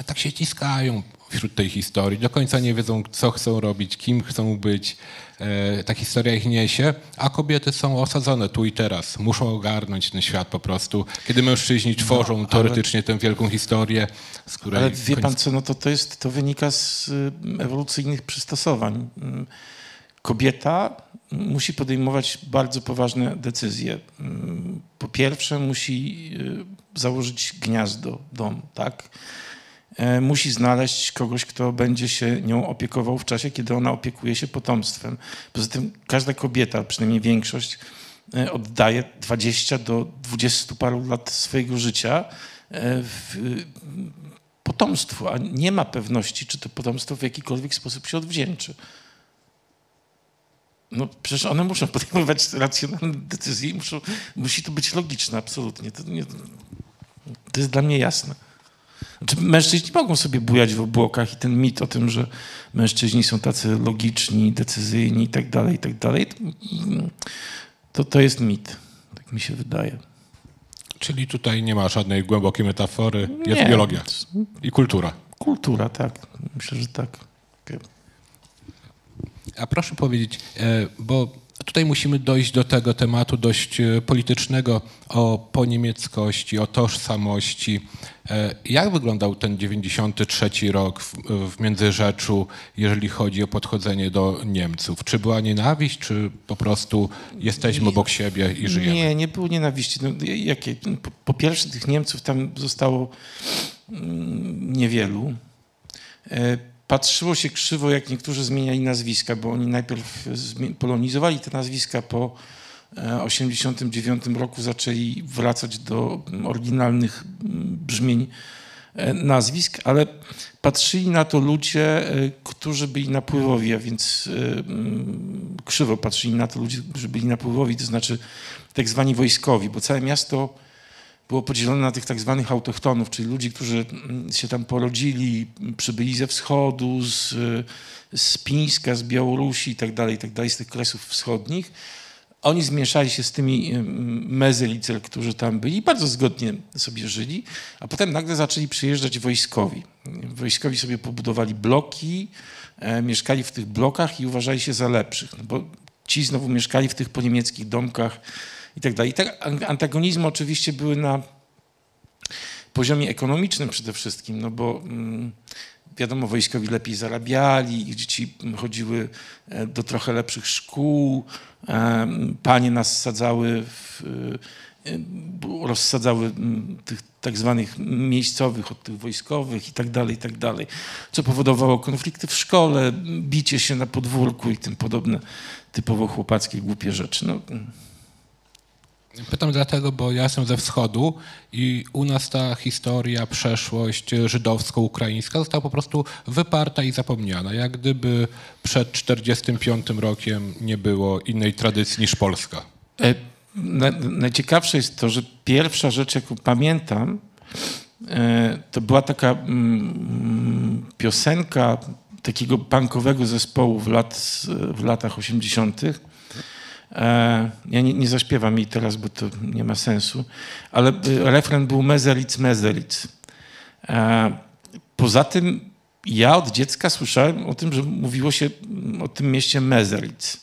Speaker 3: tak się ciskają wśród tej historii. Do końca nie wiedzą, co chcą robić, kim chcą być. E, ta historia ich niesie, a kobiety są osadzone tu i teraz. Muszą ogarnąć ten świat po prostu. Kiedy mężczyźni tworzą no, ale, teoretycznie tę wielką historię, z której...
Speaker 2: Ale wie pan co, no to, to, jest, to wynika z y, ewolucyjnych przystosowań. Mm, kobieta musi podejmować bardzo poważne decyzje. Mm, po pierwsze, musi y, założyć gniazdo, dom, tak? E, musi znaleźć kogoś, kto będzie się nią opiekował w czasie, kiedy ona opiekuje się potomstwem. Poza tym każda kobieta, przynajmniej większość, e, oddaje 20 do 20 paru lat swojego życia e, w potomstwu, a nie ma pewności, czy to potomstwo w jakikolwiek sposób się odwdzięczy. No przecież one muszą podejmować racjonalne decyzje i muszą, musi to być logiczne, absolutnie. To, nie, to jest dla mnie jasne. Znaczy, mężczyźni mogą sobie bujać w obłokach i ten mit o tym, że mężczyźni są tacy logiczni, decyzyjni i tak dalej, i tak dalej, to, to jest mit. Tak mi się wydaje.
Speaker 3: Czyli tutaj nie ma żadnej głębokiej metafory, jest nie. biologia i kultura.
Speaker 2: kultura, tak. Myślę, że tak. Okay.
Speaker 3: A proszę powiedzieć, e, bo tutaj musimy dojść do tego tematu dość e, politycznego o poniemieckości, o tożsamości. E, jak wyglądał ten 93 rok w, w Międzyrzeczu, jeżeli chodzi o podchodzenie do Niemców? Czy była nienawiść, czy po prostu jesteśmy obok siebie i żyjemy?
Speaker 2: Nie, nie było nienawiści. No, jakie? Po, po pierwsze tych Niemców tam zostało mm, niewielu patrzyło się krzywo, jak niektórzy zmieniali nazwiska, bo oni najpierw polonizowali te nazwiska, po 1989 e, roku zaczęli wracać do oryginalnych brzmień e, nazwisk, ale patrzyli na to ludzie, e, którzy byli napływowi, a więc krzywo patrzyli na to ludzie, którzy byli napływowi, to znaczy tak zwani wojskowi, bo całe miasto było podzielone na tych tak zwanych autochtonów, czyli ludzi, którzy mm, się tam porodzili, przybyli ze wschodu, z, z Pińska, z Białorusi i tak dalej, tak dalej, z tych kresów wschodnich. Oni zmieszali się z tymi mm, mezelicel, którzy tam byli i bardzo zgodnie sobie żyli, a potem nagle zaczęli przyjeżdżać wojskowi. Wojskowi sobie pobudowali bloki, e, mieszkali w tych blokach i uważali się za lepszych, no bo ci znowu mieszkali w tych poniemieckich domkach, i tak dalej. I te antagonizmy oczywiście były na poziomie ekonomicznym przede wszystkim, no bo mm, wiadomo, wojskowi lepiej zarabiali, ich dzieci chodziły e, do trochę lepszych szkół, e, panie nas sadzały w, e, rozsadzały tych tak zwanych miejscowych od tych wojskowych i tak dalej, i tak dalej, co powodowało konflikty w szkole, bicie się na podwórku i tym podobne typowo chłopackie głupie rzeczy. No,
Speaker 3: Pytam dlatego, bo ja jestem ze wschodu i u nas ta historia, przeszłość żydowsko-ukraińska została po prostu wyparta i zapomniana. Jak gdyby przed 45 rokiem nie było innej tradycji niż Polska. E,
Speaker 2: najciekawsze jest to, że pierwsza rzecz, jaką pamiętam, e, to była taka mm, piosenka takiego punkowego zespołu w, lat, w latach 80 E, ja nie, nie zaśpiewam jej teraz, bo to nie ma sensu, ale e, refren był Mezelic, Mezelic. E, poza tym ja od dziecka słyszałem o tym, że mówiło się o tym mieście Mezelic.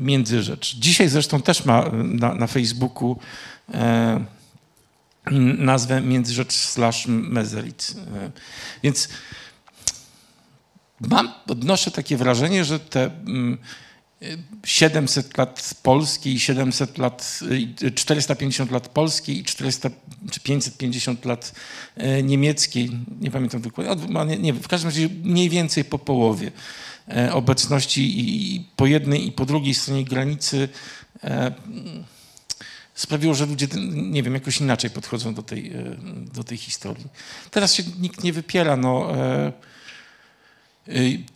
Speaker 2: Międzyrzecz. Dzisiaj zresztą też ma na, na Facebooku e, nazwę Międzyrzecz slash Mezelic. E, więc mam, odnoszę takie wrażenie, że te... Mm, 700 lat polskiej i 700 lat, 450 lat polskiej i 400 czy 550 lat e, niemieckiej, nie pamiętam dokładnie, nie, w każdym razie mniej więcej po połowie e, obecności i po jednej i po drugiej stronie granicy e, sprawiło, że ludzie, nie wiem, jakoś inaczej podchodzą do tej, do tej historii. Teraz się nikt nie wypiera, no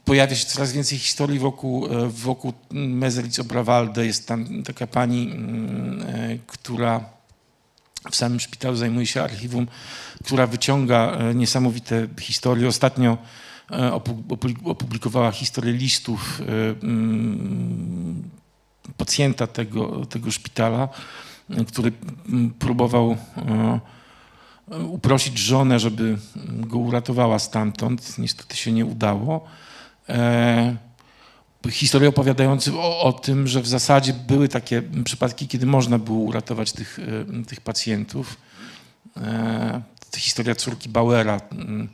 Speaker 2: pojawia się coraz więcej historii wokół, e, wokół Mezelic Obrawalde. Jest tam taka pani, mm, e, która w samym szpitalu zajmuje się archiwum, która wyciąga e, niesamowite historie. Ostatnio opublikowała historię listów mm, pacjenta tego, tego szpitala, który mm, próbował uprosić żonę, żeby go uratowała stamtąd. Niestety się nie udało. E, historie opowiadające o, o, tym, że w zasadzie były takie przypadki, kiedy można było uratować tych, e, tych pacjentów. E, historia córki Bauera. Mm,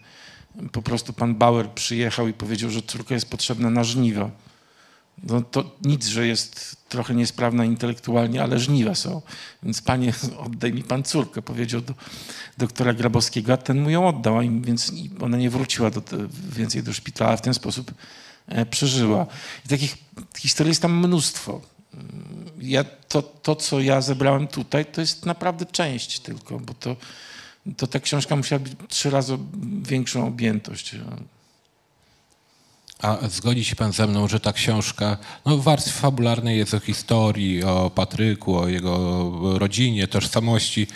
Speaker 2: po prostu pan Bauer przyjechał i powiedział, że córka jest potrzebna na żniwo. No to nic, że jest trochę niesprawna intelektualnie, ale żniwa są. Więc panie, <laughs> oddaj mi pan córkę, powiedział do doktora Grabowskiego, a ten mu ją oddał, a więc ona nie wróciła do, więcej do szpitala, w ten sposób e, przeżyła. I takich historii jest tam mnóstwo. Ja, to, to, co ja zebrałem tutaj, to jest naprawdę część tylko, bo to, to ta książka musiała być trzy razy większą objętość.
Speaker 3: A zgodzi się pan ze mną, że ta książka no, w warstwie fabularnej jest o historii, o Patryku, o jego rodzinie, tożsamości,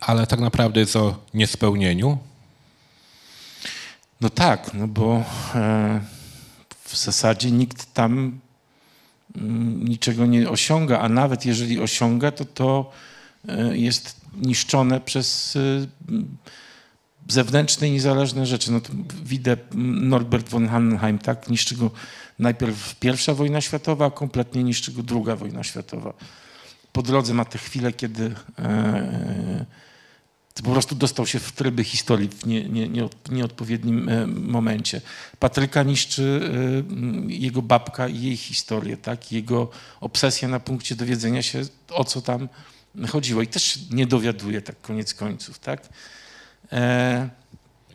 Speaker 3: ale tak naprawdę jest o niespełnieniu?
Speaker 2: No tak, no bo e, w zasadzie nikt tam mm, niczego nie osiąga, a nawet jeżeli osiąga, to to e, jest niszczone przez e, zewnętrzne i niezależne rzeczy. No to widzę Norbert von Handenheim, tak? Niszczy go najpierw pierwsza wojna światowa, a kompletnie niszczy go druga wojna światowa. Po drodze ma te chwile, kiedy e, po prostu dostał się w tryby historii w nie, nie, nie, nieodpowiednim e, momencie. Patryka niszczy e, jego babka i jej historię, tak? jego obsesja na punkcie dowiedzenia się, o co tam chodziło. I też nie dowiaduje tak koniec końców. Tak?
Speaker 3: E...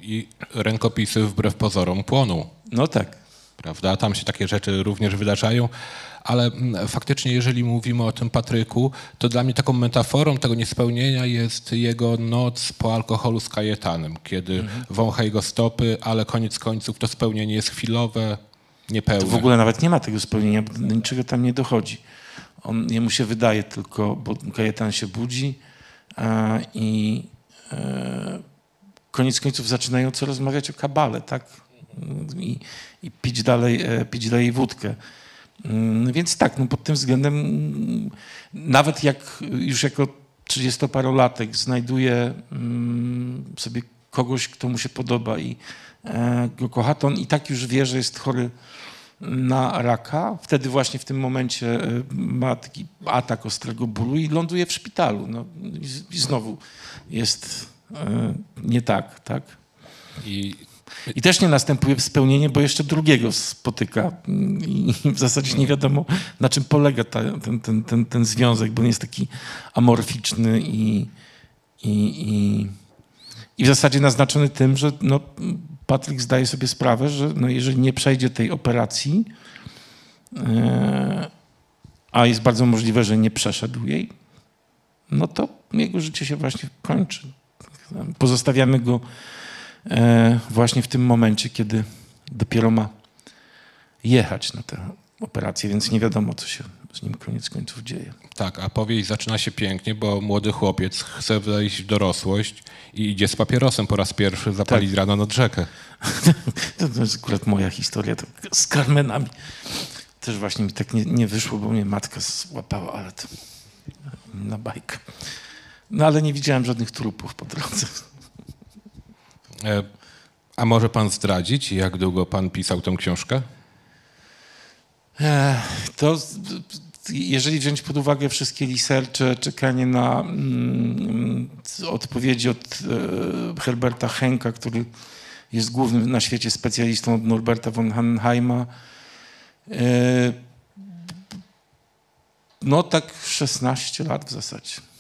Speaker 3: I rękopisy wbrew pozorom płoną.
Speaker 2: No tak.
Speaker 3: Prawda? Tam się takie rzeczy również wydarzają ale faktycznie jeżeli mówimy o tym Patryku, to dla mnie taką metaforą tego niespełnienia jest jego noc po alkoholu z Kajetanem, kiedy mhm. wącha jego stopy, ale koniec końców to spełnienie jest chwilowe, niepełne.
Speaker 2: To w ogóle nawet nie ma tego spełnienia, bo do niczego tam nie dochodzi. On, jemu się wydaje tylko, bo Kajetan się budzi a, i e, koniec końców zaczynają co rozmawiać o kabale, tak? I, i pić, dalej, e, pić dalej wódkę. Mm, więc tak, no pod tym względem, mm, nawet jak już jako 30-parolatek znajduje mm, sobie kogoś, kto mu się podoba i e, go kocha, to on i tak już wie, że jest chory na raka. Wtedy właśnie w tym momencie e, ma taki atak ostrego bólu i ląduje w szpitalu. No, I znowu jest nie tak, tak? I i też nie następuje spełnienie, bo jeszcze drugiego spotyka. I w zasadzie nie wiadomo, na czym polega ta, ten, ten, ten, ten związek, bo on jest taki amorficzny i, i, i, i w zasadzie naznaczony tym, że no, Patryk zdaje sobie sprawę, że no, jeżeli nie przejdzie tej operacji, e, a jest bardzo możliwe, że nie przeszedł jej, no to jego życie się właśnie kończy. Pozostawiamy go E, właśnie w tym momencie, kiedy dopiero ma jechać na tę operację, więc nie wiadomo, co się z nim koniec końców dzieje.
Speaker 3: Tak, a powieść zaczyna się pięknie, bo młody chłopiec chce wejść w dorosłość i idzie z papierosem po raz pierwszy zapalić tak. rano nad rzekę. <laughs>
Speaker 2: to, to jest akurat moja historia to z Carmenami. Też właśnie mi tak nie, nie wyszło, bo mnie matka złapała, ale to na bajkę. No ale nie widziałem żadnych trupów po drodze.
Speaker 3: E, a może pan zdradzić, jak długo pan pisał tę książkę?
Speaker 2: E, to jeżeli wziąć pod uwagę wszystkie researche, czekanie na mm, odpowiedzi od e, Herberta Henka, który jest głównym na świecie specjalistą od Norberta von Hanheima, e, no tak 16 lat w zasadzie.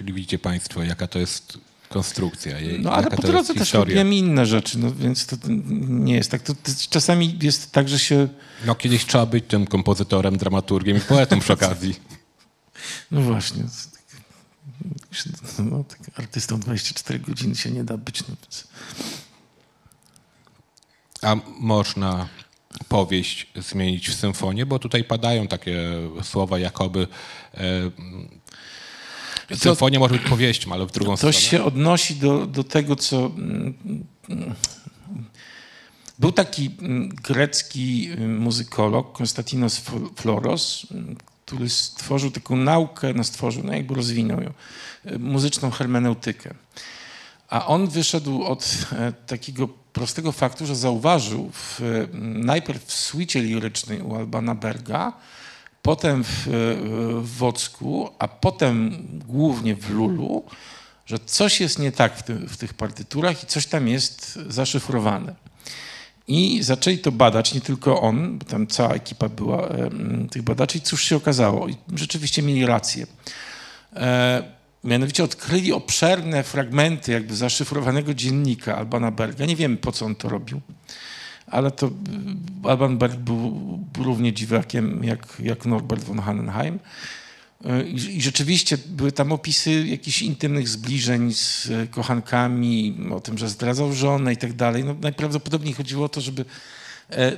Speaker 3: Czyli widzicie państwo, jaka to jest konstrukcja.
Speaker 2: No ale po drodze też robiłem inne rzeczy, no więc to nie jest tak. To, to czasami jest tak, że się...
Speaker 3: No kiedyś trzeba być tym kompozytorem, dramaturgiem i poetą przy okazji. <laughs>
Speaker 2: No właśnie. No, tak artystą 24 godziny się nie da być. No, więc...
Speaker 3: A można powieść zmienić w symfonię, bo tutaj padają takie słowa, jakoby e, Symfonia może być powieścią, ale w drugą
Speaker 2: to
Speaker 3: stronę.
Speaker 2: To się odnosi do, do tego, co... Mm, mm, był taki mm, grecki muzykolog, Konstantinos Floros, który stworzył taką naukę, no stworzył, no jakby rozwinął ją, muzyczną hermeneutykę. A on wyszedł od e, takiego prostego faktu, że zauważył w, najpierw w suicie lirycznej u Albana Berga, potem w, w Wocku, a potem głównie w Lulu, że coś jest nie tak w, w tych partyturach i coś tam jest zaszyfrowane. I zaczęli to badać, nie tylko on, bo tam cała ekipa była e, tych badaczy i cóż się okazało. I rzeczywiście mieli rację. E, mianowicie odkryli obszerne fragmenty jakby zaszyfrowanego dziennika Albana Berga. Nie wiem, po co on to robił ale to Alban Berg był, równie dziwakiem jak, jak Norbert von Hanenheim. I, I, rzeczywiście były tam opisy jakichś intymnych zbliżeń z kochankami, o tym, że zdradzał żonę i tak dalej. No, najprawdopodobniej chodziło o to, żeby e,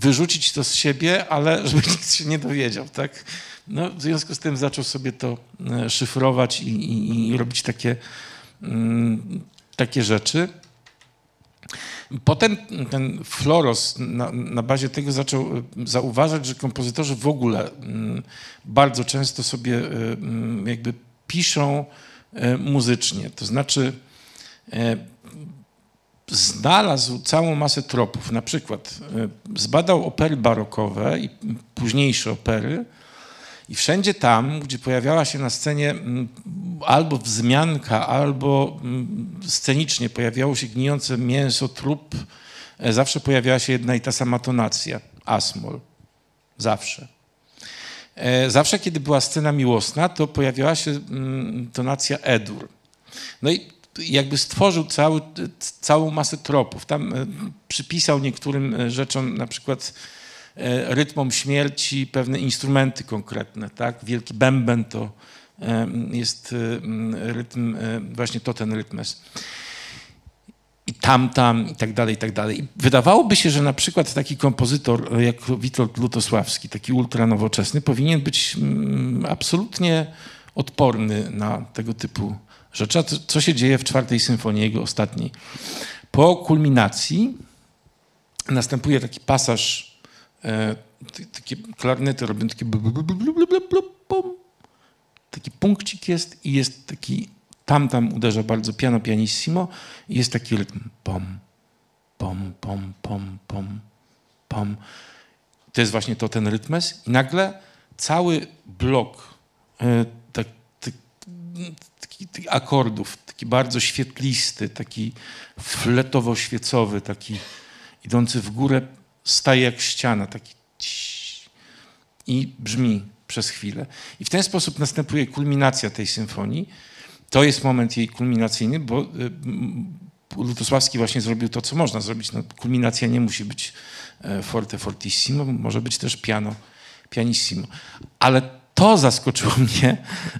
Speaker 2: wyrzucić to z siebie, ale <laughs> żeby nikt się nie dowiedział. Tak? No, w związku z tym zaczął sobie to e, szyfrować i, i, i robić takie, mm, takie rzeczy. Potem ten Floros na, na, bazie tego zaczął e, zauważać, że kompozytorzy w ogóle bardzo często sobie e, jakby piszą muzycznie. To znaczy znalazł całą masę tropów. Na przykład zbadał opery barokowe i późniejsze opery i wszędzie tam, gdzie pojawiała się na scenie mm, albo wzmianka, albo mm, scenicznie pojawiało się gnijące mięso, trup, e, zawsze pojawiała się jedna i ta sama tonacja, asmol. Zawsze. E, zawsze, kiedy była scena miłosna, to pojawiała się mm, tonacja edur. No i jakby stworzył cały, całą masę tropów. Tam e, przypisał niektórym rzeczom, na przykład rytmom śmierci pewne instrumenty konkretne. Tak? Wielki bęben to jest e, rytm, e, właśnie to ten rytmes. I tam, tam, i tak dalej, i tak dalej. I wydawałoby się, że na przykład taki kompozytor jak Witold Lutosławski, taki ultranowoczesny, powinien być absolutnie odporny na tego typu rzeczy. A co się dzieje w czwartej symfonii, jego ostatniej? Po kulminacji następuje taki pasaż E, takie klarnety robią takie taki punkcik jest i jest taki tam tam uderza bardzo piano pianissimo i jest taki rytm. Pom pom pom pom pom pom. To jest właśnie to ten rytmes i nagle cały blok e, tak, tak, taki akordów, taki bardzo świetlisty, taki fletowo-świecowy, taki idący w górę staje jak ściana, taki i brzmi przez chwilę. I w ten sposób następuje kulminacja tej symfonii. To jest moment jej kulminacyjny, bo y, Lutosławski właśnie zrobił to, co można zrobić. No, kulminacja nie musi być e, forte fortissimo, może być też piano pianissimo. Ale to zaskoczyło <laughs> mnie,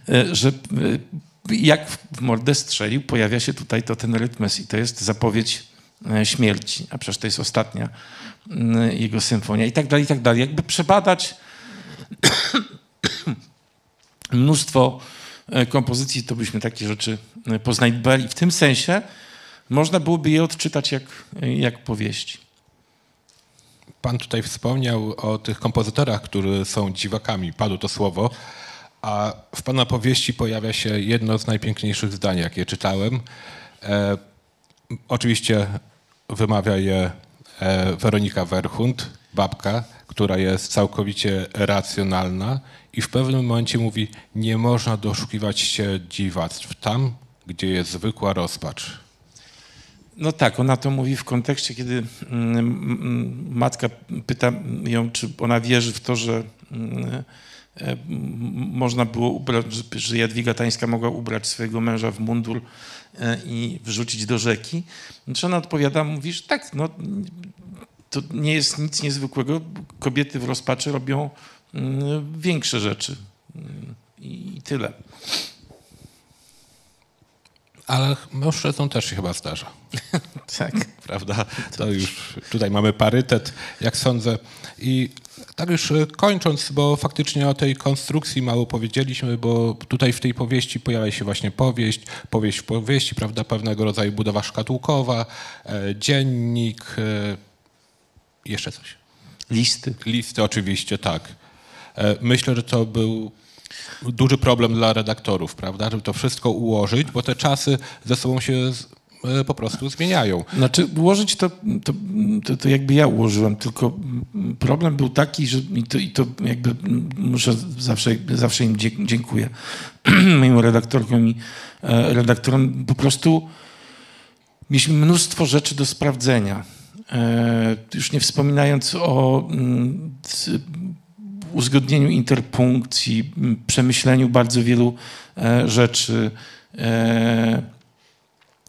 Speaker 2: e, że e, jak w mordę strzelił, pojawia się tutaj to ten rytmes i to jest zapowiedź śmierci, a przecież to jest ostatnia Mm, jego symfonia i tak dalej, i tak dalej. Jakby przebadać <coughs> mnóstwo e, kompozycji, to byśmy takie rzeczy e, poznali. W tym sensie można byłoby je odczytać jak, jak powieści.
Speaker 3: Pan tutaj wspomniał o tych kompozytorach, którzy są dziwakami. Padło to słowo. A w Pana powieści pojawia się jedno z najpiękniejszych zdań, jakie czytałem. Oczywiście wymawia je E, Weronika Werchund, babka, która jest całkowicie racjonalna i w pewnym momencie mówi, nie można doszukiwać się dziwactw tam, gdzie jest zwykła rozpacz.
Speaker 2: No tak, ona to mówi w kontekście, kiedy mm, mm, matka pyta ją, czy ona wierzy w to, że mm, e, można było ubrać, że Jadwiga Tańska mogła ubrać swojego męża w mundur i wrzucić do rzeki. Znaczy ona odpowiada, mówisz, tak, no, to nie jest nic niezwykłego. Kobiety w rozpaczy robią mm, większe rzeczy. Mm, I tyle.
Speaker 3: Ale mężczyznom też się chyba zdarza. <laughs>
Speaker 2: tak.
Speaker 3: Prawda? To już tutaj mamy parytet, jak sądzę. I tak już e, kończąc, bo faktycznie o tej konstrukcji mało powiedzieliśmy, bo tutaj w tej powieści pojawia się właśnie powieść, powieść w powieści, prawda, pewnego rodzaju budowa szkatułkowa, e, dziennik, e, jeszcze coś.
Speaker 2: Listy.
Speaker 3: Listy oczywiście, tak. Myślę, że to był duży problem dla redaktorów, prawda, żeby to wszystko ułożyć, bo te czasy ze sobą się po prostu zmieniają.
Speaker 2: Znaczy ułożyć to, to, to, to, jakby ja ułożyłem, tylko problem był taki, że i to, i to jakby muszę zawsze, zawsze im dziękuję <clears throat> moim redaktorkom i e, redaktorom. Po prostu mieliśmy mnóstwo rzeczy do sprawdzenia. E, już nie wspominając o uzgodnieniu interpunkcji, przemyśleniu bardzo wielu rzeczy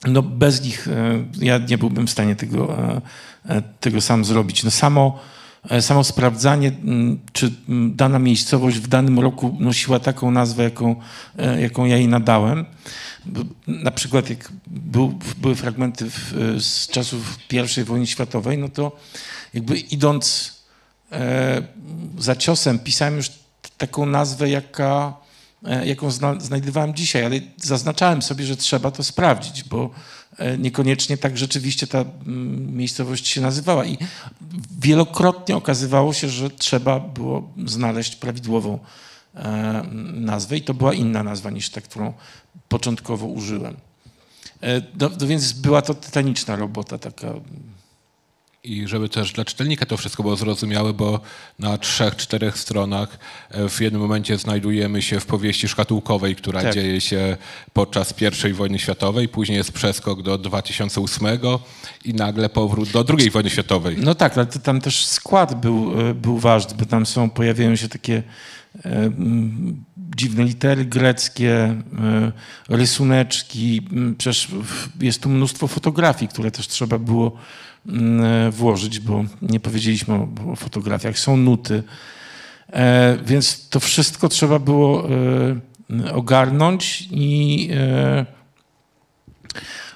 Speaker 2: no bez nich e, ja nie byłbym w stanie tego, e, e, tego sam zrobić. No samo, samo sprawdzanie, czy dana miejscowość w danym roku nosiła taką nazwę, jaką, jaką ja jej nadałem. Na przykład jak był, były fragmenty w, z czasów I wojny światowej, no to jakby idąc za ciosem pisałem już taką nazwę, jaka jaką zna, znajdowałem dzisiaj, ale zaznaczałem sobie, że trzeba to sprawdzić, bo e, niekoniecznie tak rzeczywiście ta mm, miejscowość się nazywała. I wielokrotnie okazywało się, że trzeba było znaleźć prawidłową nazwę i to była inna nazwa niż ta, którą początkowo użyłem. No, no więc była to tytaniczna robota, taka
Speaker 3: i żeby też dla czytelnika to wszystko było zrozumiałe, bo na trzech, czterech stronach e, w jednym momencie znajdujemy się w powieści szkatułkowej, która tak. dzieje się podczas I wojny światowej, później jest przeskok do 2008 i nagle powrót do II wojny światowej.
Speaker 2: No tak, ale tam też skład był, e, był ważny, bo tam są, pojawiają się takie e, dziwne litery greckie, rysuneczki, przecież jest tu mnóstwo fotografii, które też trzeba było Mm, włożyć, bo nie powiedzieliśmy o, o fotografiach. Są nuty, e, więc to wszystko trzeba było e, ogarnąć i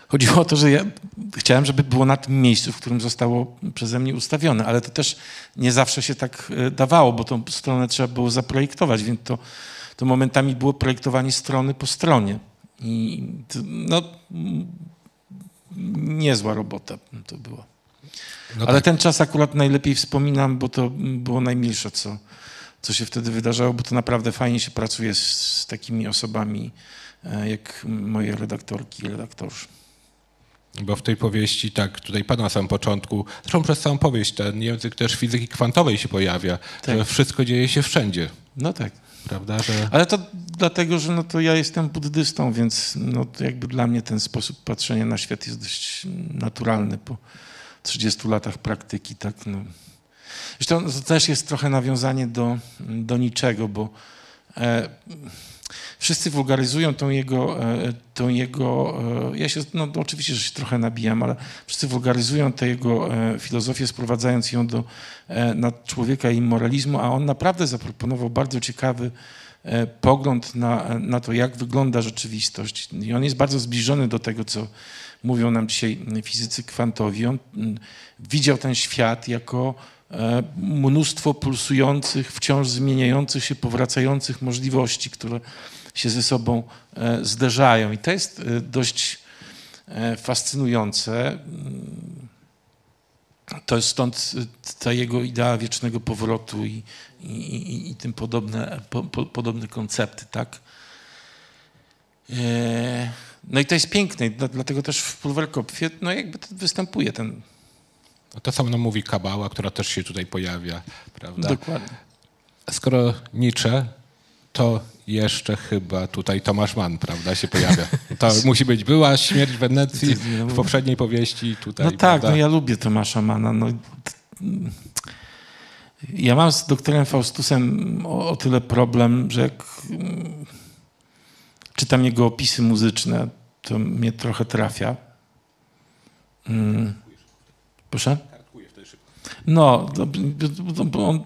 Speaker 2: chodziło o to, że ja chciałem, żeby było na tym miejscu, w którym zostało przeze mnie ustawione, ale to też nie zawsze się tak dawało, bo tą stronę trzeba było zaprojektować, więc to, to momentami było projektowanie strony po stronie. I to, no, niezła robota to była. No Ale tak. ten czas akurat najlepiej wspominam, bo to było najmilsze, co, co się wtedy wydarzało, bo to naprawdę fajnie się pracuje z, z takimi osobami e, jak moje redaktorki i redaktorzy.
Speaker 3: Bo w tej powieści, tak, tutaj padł na samym początku, zresztą przez całą powieść ten język też fizyki kwantowej się pojawia, tak. że wszystko dzieje się wszędzie.
Speaker 2: No tak.
Speaker 3: Prawda, że...
Speaker 2: Ale to dlatego, że no to ja jestem buddystą, więc no jakby dla mnie ten sposób patrzenia na świat jest dość naturalny. Po, 30 latach praktyki. Tak, no. Zresztą to też jest trochę nawiązanie do, do niczego, bo e, wszyscy wulgaryzują tą jego, e, tą jego e, ja się, no oczywiście, że się trochę nabijam, ale wszyscy wulgaryzują tę jego e, filozofię, sprowadzając ją do e, na człowieka i moralizmu, a on naprawdę zaproponował bardzo ciekawy e, pogląd na, na to, jak wygląda rzeczywistość. I on jest bardzo zbliżony do tego, co mówią nam dzisiaj fizycy kwantowi. On mm, widział ten świat jako e, mnóstwo pulsujących, wciąż zmieniających się, powracających możliwości, które się ze sobą e, zderzają. I to jest e, dość fascynujące. Mm, to jest stąd ta jego idea wiecznego powrotu i, i, i, i tym podobne, po, po, podobne koncepty, tak? No i to jest piękne, dlatego też w Pulwerkopfie no jakby występuje ten...
Speaker 3: No to samo nam mówi Kabała, która też się tutaj pojawia, prawda?
Speaker 2: Dokładnie.
Speaker 3: Skoro Nietzsche, to jeszcze chyba tutaj Tomasz Mann, prawda, się pojawia. To <laughs> musi być była śmierć w Wenecji w poprzedniej powieści tutaj.
Speaker 2: No tak, no ja lubię Tomasza Mana. No, ja mam z doktorem Faustusem o, o tyle problem, że jak czytam jego opisy muzyczne, to mnie trochę trafia. Hmm. Proszę? No, on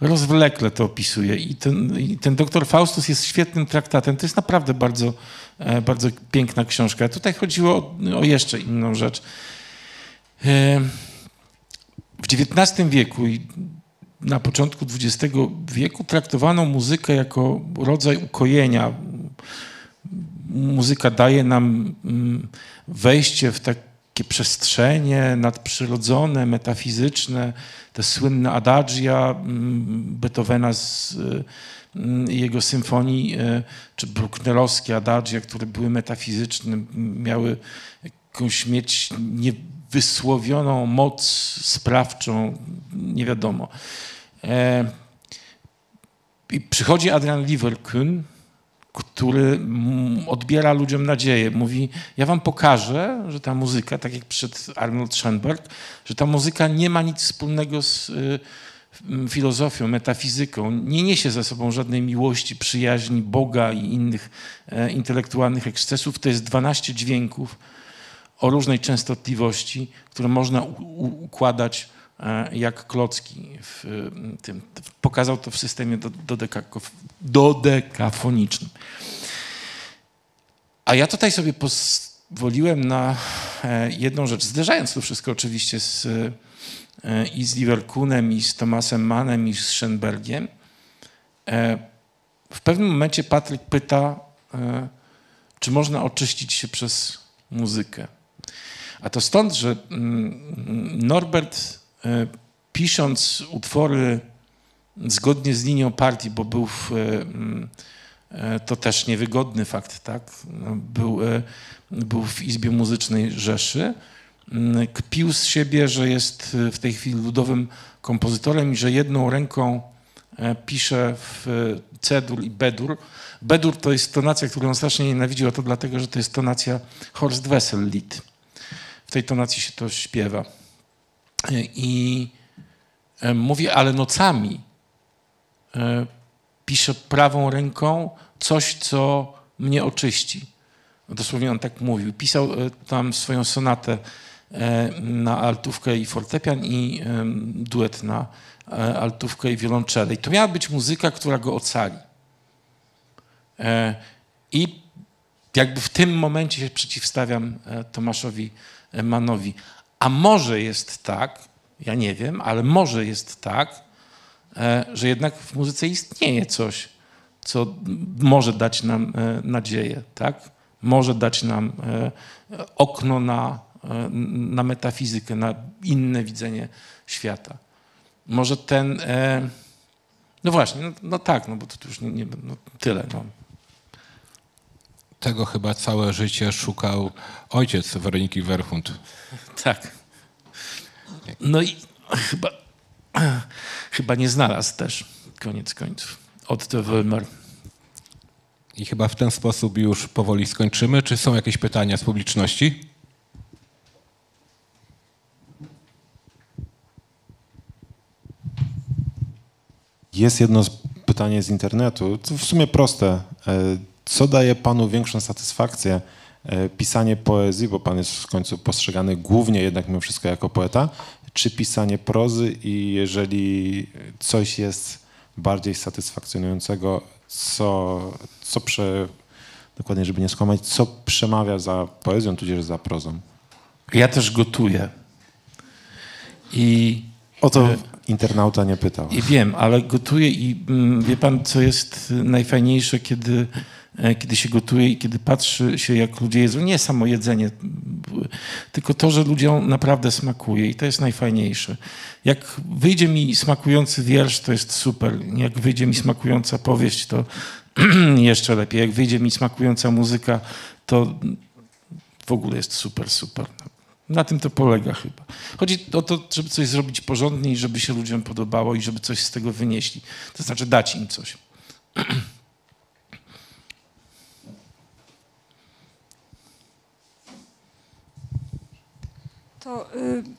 Speaker 2: rozwlekle to opisuje i ten, i ten doktor Faustus jest świetnym traktatem. To jest naprawdę bardzo, e, bardzo piękna książka. Tutaj chodziło o, o jeszcze inną rzecz. E, w XIX wieku i na początku XX wieku traktowano muzykę jako rodzaj ukojenia, muzyka daje nam mm, wejście w takie przestrzenie nadprzyrodzone, metafizyczne, te słynne adagia mm, Beethovena z mm, jego symfonii, e, czy brucknerowskie adagia, które były metafizyczne, miały jakąś mieć niewysłowioną moc sprawczą, nie wiadomo. E, I przychodzi Adrian Liverkün, który odbiera ludziom nadzieję. Mówi, ja wam pokażę, że ta muzyka, tak jak przyszedł Arnold Schoenberg, że ta muzyka nie ma nic wspólnego z y, filozofią, metafizyką, nie niesie ze sobą żadnej miłości, przyjaźni, Boga i innych e, intelektualnych ekscesów. To jest 12 dźwięków o różnej częstotliwości, które można układać jak klocki w tym. Pokazał to w systemie dodekafonicznym. A ja tutaj sobie pozwoliłem na e, jedną rzecz, zderzając to wszystko oczywiście z, e, i z Liverkunem, i z Thomasem Mannem, i z Schoenbergiem. W pewnym momencie Patryk pyta, czy można oczyścić się przez muzykę. A to stąd, że mm, Norbert E, pisząc utwory zgodnie z linią partii, bo był w, to też niewygodny fakt, tak? No, był, był w Izbie Muzycznej Rzeszy, kpił z siebie, że jest w tej chwili ludowym kompozytorem i że jedną ręką pisze w C-dur i B-dur. B-dur to jest tonacja, którą on strasznie nienawidził, a to dlatego, że to jest tonacja Horst Wessel Lied. W tej tonacji się to śpiewa. I mówi, ale nocami pisze prawą ręką coś, co mnie oczyści. Dosłownie on tak mówił. Pisał tam swoją sonatę na altówkę i fortepian i duet na altówkę i wiolonczele. I to miała być muzyka, która go ocali. I jakby w tym momencie się przeciwstawiam Tomaszowi Manowi. A może jest tak, ja nie wiem, ale może jest tak, że jednak w muzyce istnieje coś, co może dać nam nadzieję, tak? Może dać nam okno na, na metafizykę, na inne widzenie świata. Może ten. No właśnie, no, no tak, no bo to już nie, nie no tyle. No.
Speaker 3: Tego chyba całe życie szukał ojciec Weroniki Werchund.
Speaker 2: Tak. No i chyba, chyba nie znalazł też, koniec końców, od de Wölmer.
Speaker 3: I chyba w ten sposób już powoli skończymy. Czy są jakieś pytania z publiczności?
Speaker 4: Jest jedno pytanie z internetu, to w sumie proste. Co daje panu większą satysfakcję? Pisanie poezji, bo pan jest w końcu postrzegany głównie jednak mimo wszystko jako poeta, czy pisanie prozy i jeżeli coś jest bardziej satysfakcjonującego, co, co prze, dokładnie, żeby nie skłamać, co przemawia za poezją, tudzież za prozą?
Speaker 2: Ja też gotuję. I
Speaker 4: o to internauta nie pytał.
Speaker 2: I wiem, ale gotuję i wie pan, co jest najfajniejsze, kiedy, kiedy się gotuje i kiedy patrzy się, jak ludzie jedzą. Nie samo jedzenie, tylko to, że ludziom naprawdę smakuje i to jest najfajniejsze. Jak wyjdzie mi smakujący wiersz, to jest super. Jak wyjdzie mi smakująca powieść, to <clears throat> jeszcze lepiej. Jak wyjdzie mi smakująca muzyka, to w ogóle jest super, super. Na tym to polega chyba. Chodzi o to, żeby coś zrobić porządnie i żeby się ludziom podobało i żeby coś z tego wynieśli. To znaczy dać im coś. <clears throat>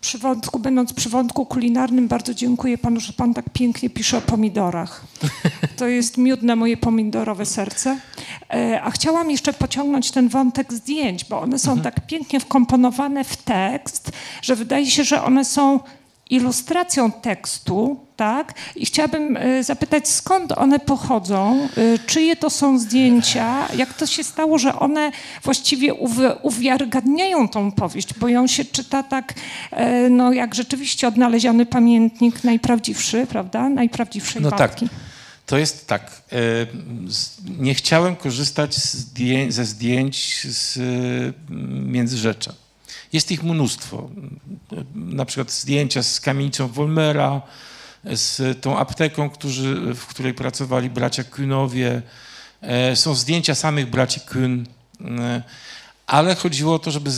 Speaker 5: przy wątku, będąc przy wątku kulinarnym, bardzo dziękuję panu, że pan tak pięknie pisze o pomidorach. <laughs> To jest miód na moje pomidorowe serce. E, a chciałam jeszcze pociągnąć ten wątek zdjęć, bo one są mhm. tak pięknie wkomponowane w tekst, że wydaje się, że one są ilustracją tekstu, tak? I chciałabym e, zapytać, skąd one pochodzą, e, czyje to są zdjęcia, jak to się stało, że one właściwie uwiarygadniają tą powieść, bo ją się czyta tak, e, no jak rzeczywiście odnaleziony pamiętnik najprawdziwszy, prawda? Najprawdziwszej
Speaker 2: no
Speaker 5: babki.
Speaker 2: Tak. To jest tak. Nie chciałem korzystać ze zdjęć z Międzyrzecza. Jest ich mnóstwo. Na przykład zdjęcia z kamienicą Wolmera, z tą apteką, którzy, w której pracowali bracia Kühnowie. E, są zdjęcia samych braci Kühn. E, ale chodziło o to, żeby...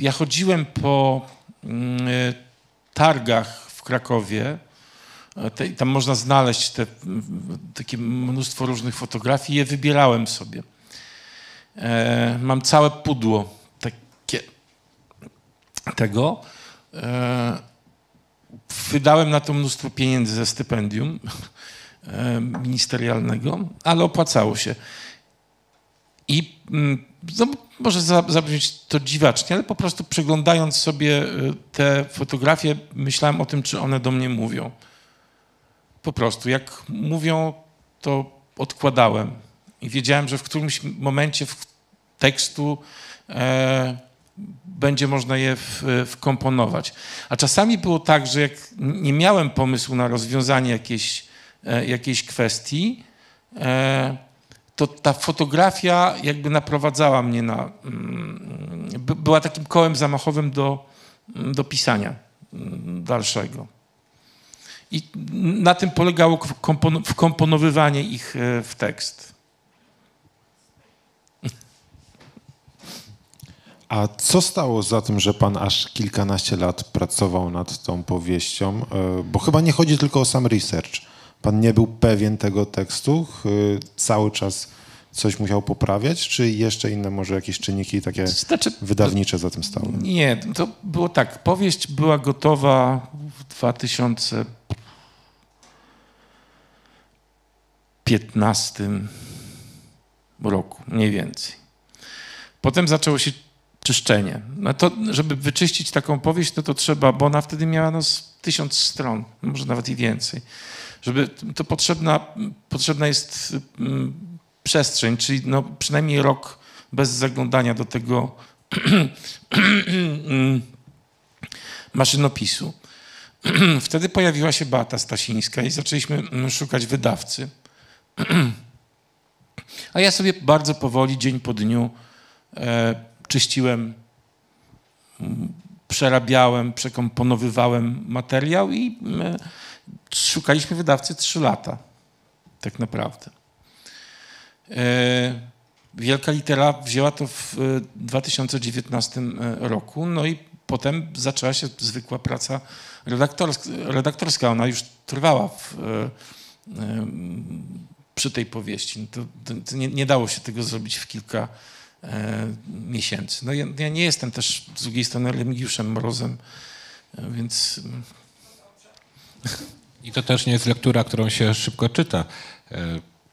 Speaker 2: Ja chodziłem po mm, e, targach w Krakowie. Tam można znaleźć te, takie mnóstwo różnych fotografii. Je wybierałem sobie. Mam całe pudło tego. E, wydałem na to mnóstwo pieniędzy ze stypendium e, ministerialnego, ale opłacało się. I mm, no, może zabrzmieć to dziwacznie, ale po prostu przeglądając sobie e, te fotografie, myślałem o tym, czy one do mnie mówią. Po prostu, jak mówią, to odkładałem. I wiedziałem, że w którymś momencie tekstu będzie można je wkomponować. A czasami było tak, że jak nie miałem pomysłu na rozwiązanie jakiejś, e, jakiejś kwestii, e, to ta fotografia jakby naprowadzała mnie na. Mm, była takim kołem zamachowym do, do pisania mm, dalszego. I na tym polegało kompon- wkomponowywanie ich e, w tekst.
Speaker 4: A co stało za tym, że pan aż kilkanaście lat pracował nad tą powieścią? E, Bo chyba nie chodzi tylko o sam research. Pan nie był pewien tego tekstu, ch- cały czas coś musiał poprawiać, czy jeszcze inne może jakieś czynniki takie
Speaker 2: Znaczy,
Speaker 4: wydawnicze za tym stały?
Speaker 2: Nie, to było tak. Powieść była gotowa w 2015 roku, mniej więcej. Potem zaczęło się czyszczenie. No to, żeby wyczyścić taką powieść, no to trzeba, bo ona wtedy miała no, tysiąc stron, może nawet i więcej. Żeby, to potrzebna, potrzebna jest mm, przestrzeń, czyli no, przynajmniej rok bez zaglądania do tego <clears throat> maszynopisu. <clears throat> Wtedy pojawiła się Beata Stasińska i zaczęliśmy mm, szukać wydawcy. <clears throat> A ja sobie bardzo powoli, dzień po dniu, e, czyściłem, mm, przerabiałem, przekomponowywałem materiał i mm, szukaliśmy wydawcy trzy lata, tak naprawdę. E, Wielka litera wzięła to w e, 2019 roku, no i potem zaczęła się zwykła praca redaktorska. redaktorska. Ona już trwała w, e, e, przy tej powieści. No to, to, nie, nie dało się tego zrobić w kilka e, miesięcy. No ja, ja nie jestem też z drugiej strony Remigiuszem Mrozem, e, więc
Speaker 3: I to też nie jest lektura, którą się szybko czyta.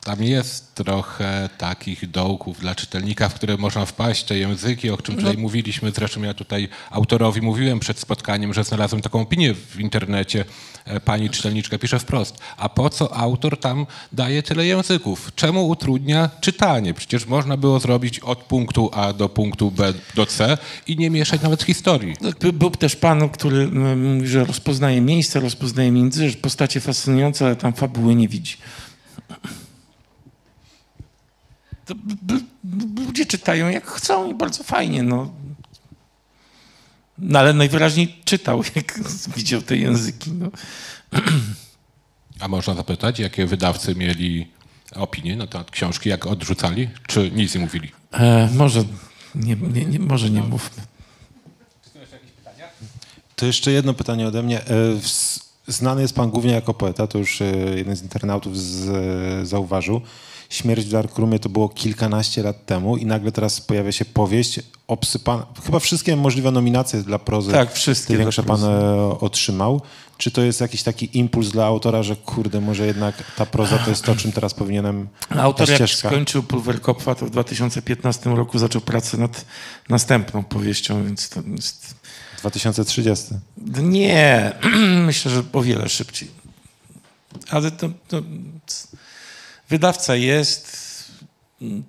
Speaker 3: Tam jest trochę takich dołków dla czytelnika, w które można wpaść, te języki, o czym tutaj mówiliśmy. Zresztą ja tutaj autorowi mówiłem przed spotkaniem, że znalazłem taką opinię w internecie. E, Pani czytelniczka pisze wprost. A po co autor tam daje tyle języków? Czemu utrudnia czytanie? Przecież można było zrobić od punktu A do punktu B do C i nie mieszać nawet historii.
Speaker 2: By- Był też pan, który mówi, że rozpoznaje miejsce, rozpoznaje między, że postacie fascynujące, ale tam fabuły nie widzi. To b- b- b- ludzie czytają jak chcą i bardzo fajnie. No. no ale najwyraźniej czytał, <laughs> jak widział te języki. No.
Speaker 3: A można zapytać, jakie wydawcy mieli opinie na temat książki, jak odrzucali, czy nic nie mówili?
Speaker 2: E, może, nie, nie, nie, może nie mówmy.
Speaker 4: To jeszcze jedno pytanie ode mnie. E, Znany jest pan głównie jako poeta, to już e, jeden z internautów z, zauważył. Śmierć w Darkroomie to było kilkanaście lat temu i nagle teraz pojawia się powieść obsypana. Chyba wszystkie możliwe nominacje dla prozy.
Speaker 2: Tak, wszystkie
Speaker 4: Te większe pan e, otrzymał. Czy to jest jakiś taki impuls dla autora, że kurde, może jednak ta proza to jest to, czym teraz powinienem
Speaker 2: Autor jak skończył Pulwerkopfa, to w 2015 roku zaczął pracę nad następną powieścią, więc to jest
Speaker 4: 2030.
Speaker 2: Nie, <clears throat> myślę, że o wiele szybciej. Ale to, to wydawca jest,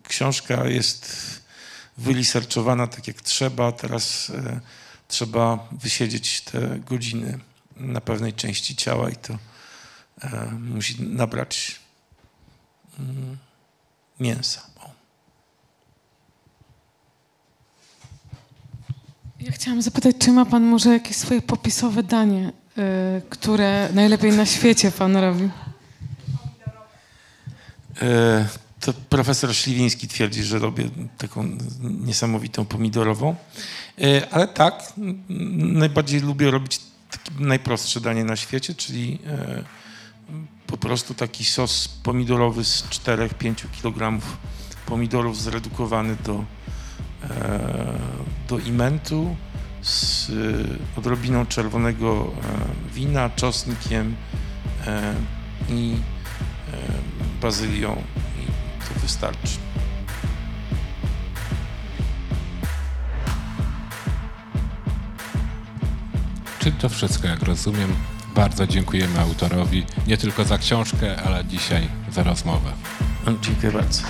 Speaker 2: książka jest wyliserczowana tak jak trzeba. Teraz e, trzeba wysiedzieć te godziny na pewnej części ciała i to e, musi nabrać mm, mięsa.
Speaker 6: Ja chciałam zapytać, czy ma pan może jakieś swoje popisowe danie, y, które najlepiej na świecie pan robi?
Speaker 2: E, To profesor Śliwiński twierdzi, że robię taką niesamowitą pomidorową. E, Ale tak, najbardziej lubię robić najprostsze danie na świecie, czyli e, po prostu taki sos pomidorowy z 4-5 kg pomidorów zredukowany do, do imentu z odrobiną czerwonego wina, czosnkiem i bazylią i to wystarczy.
Speaker 3: Czy to wszystko, jak rozumiem? Bardzo dziękujemy autorowi nie tylko za książkę, ale dzisiaj za rozmowę.
Speaker 2: Dziękuję bardzo.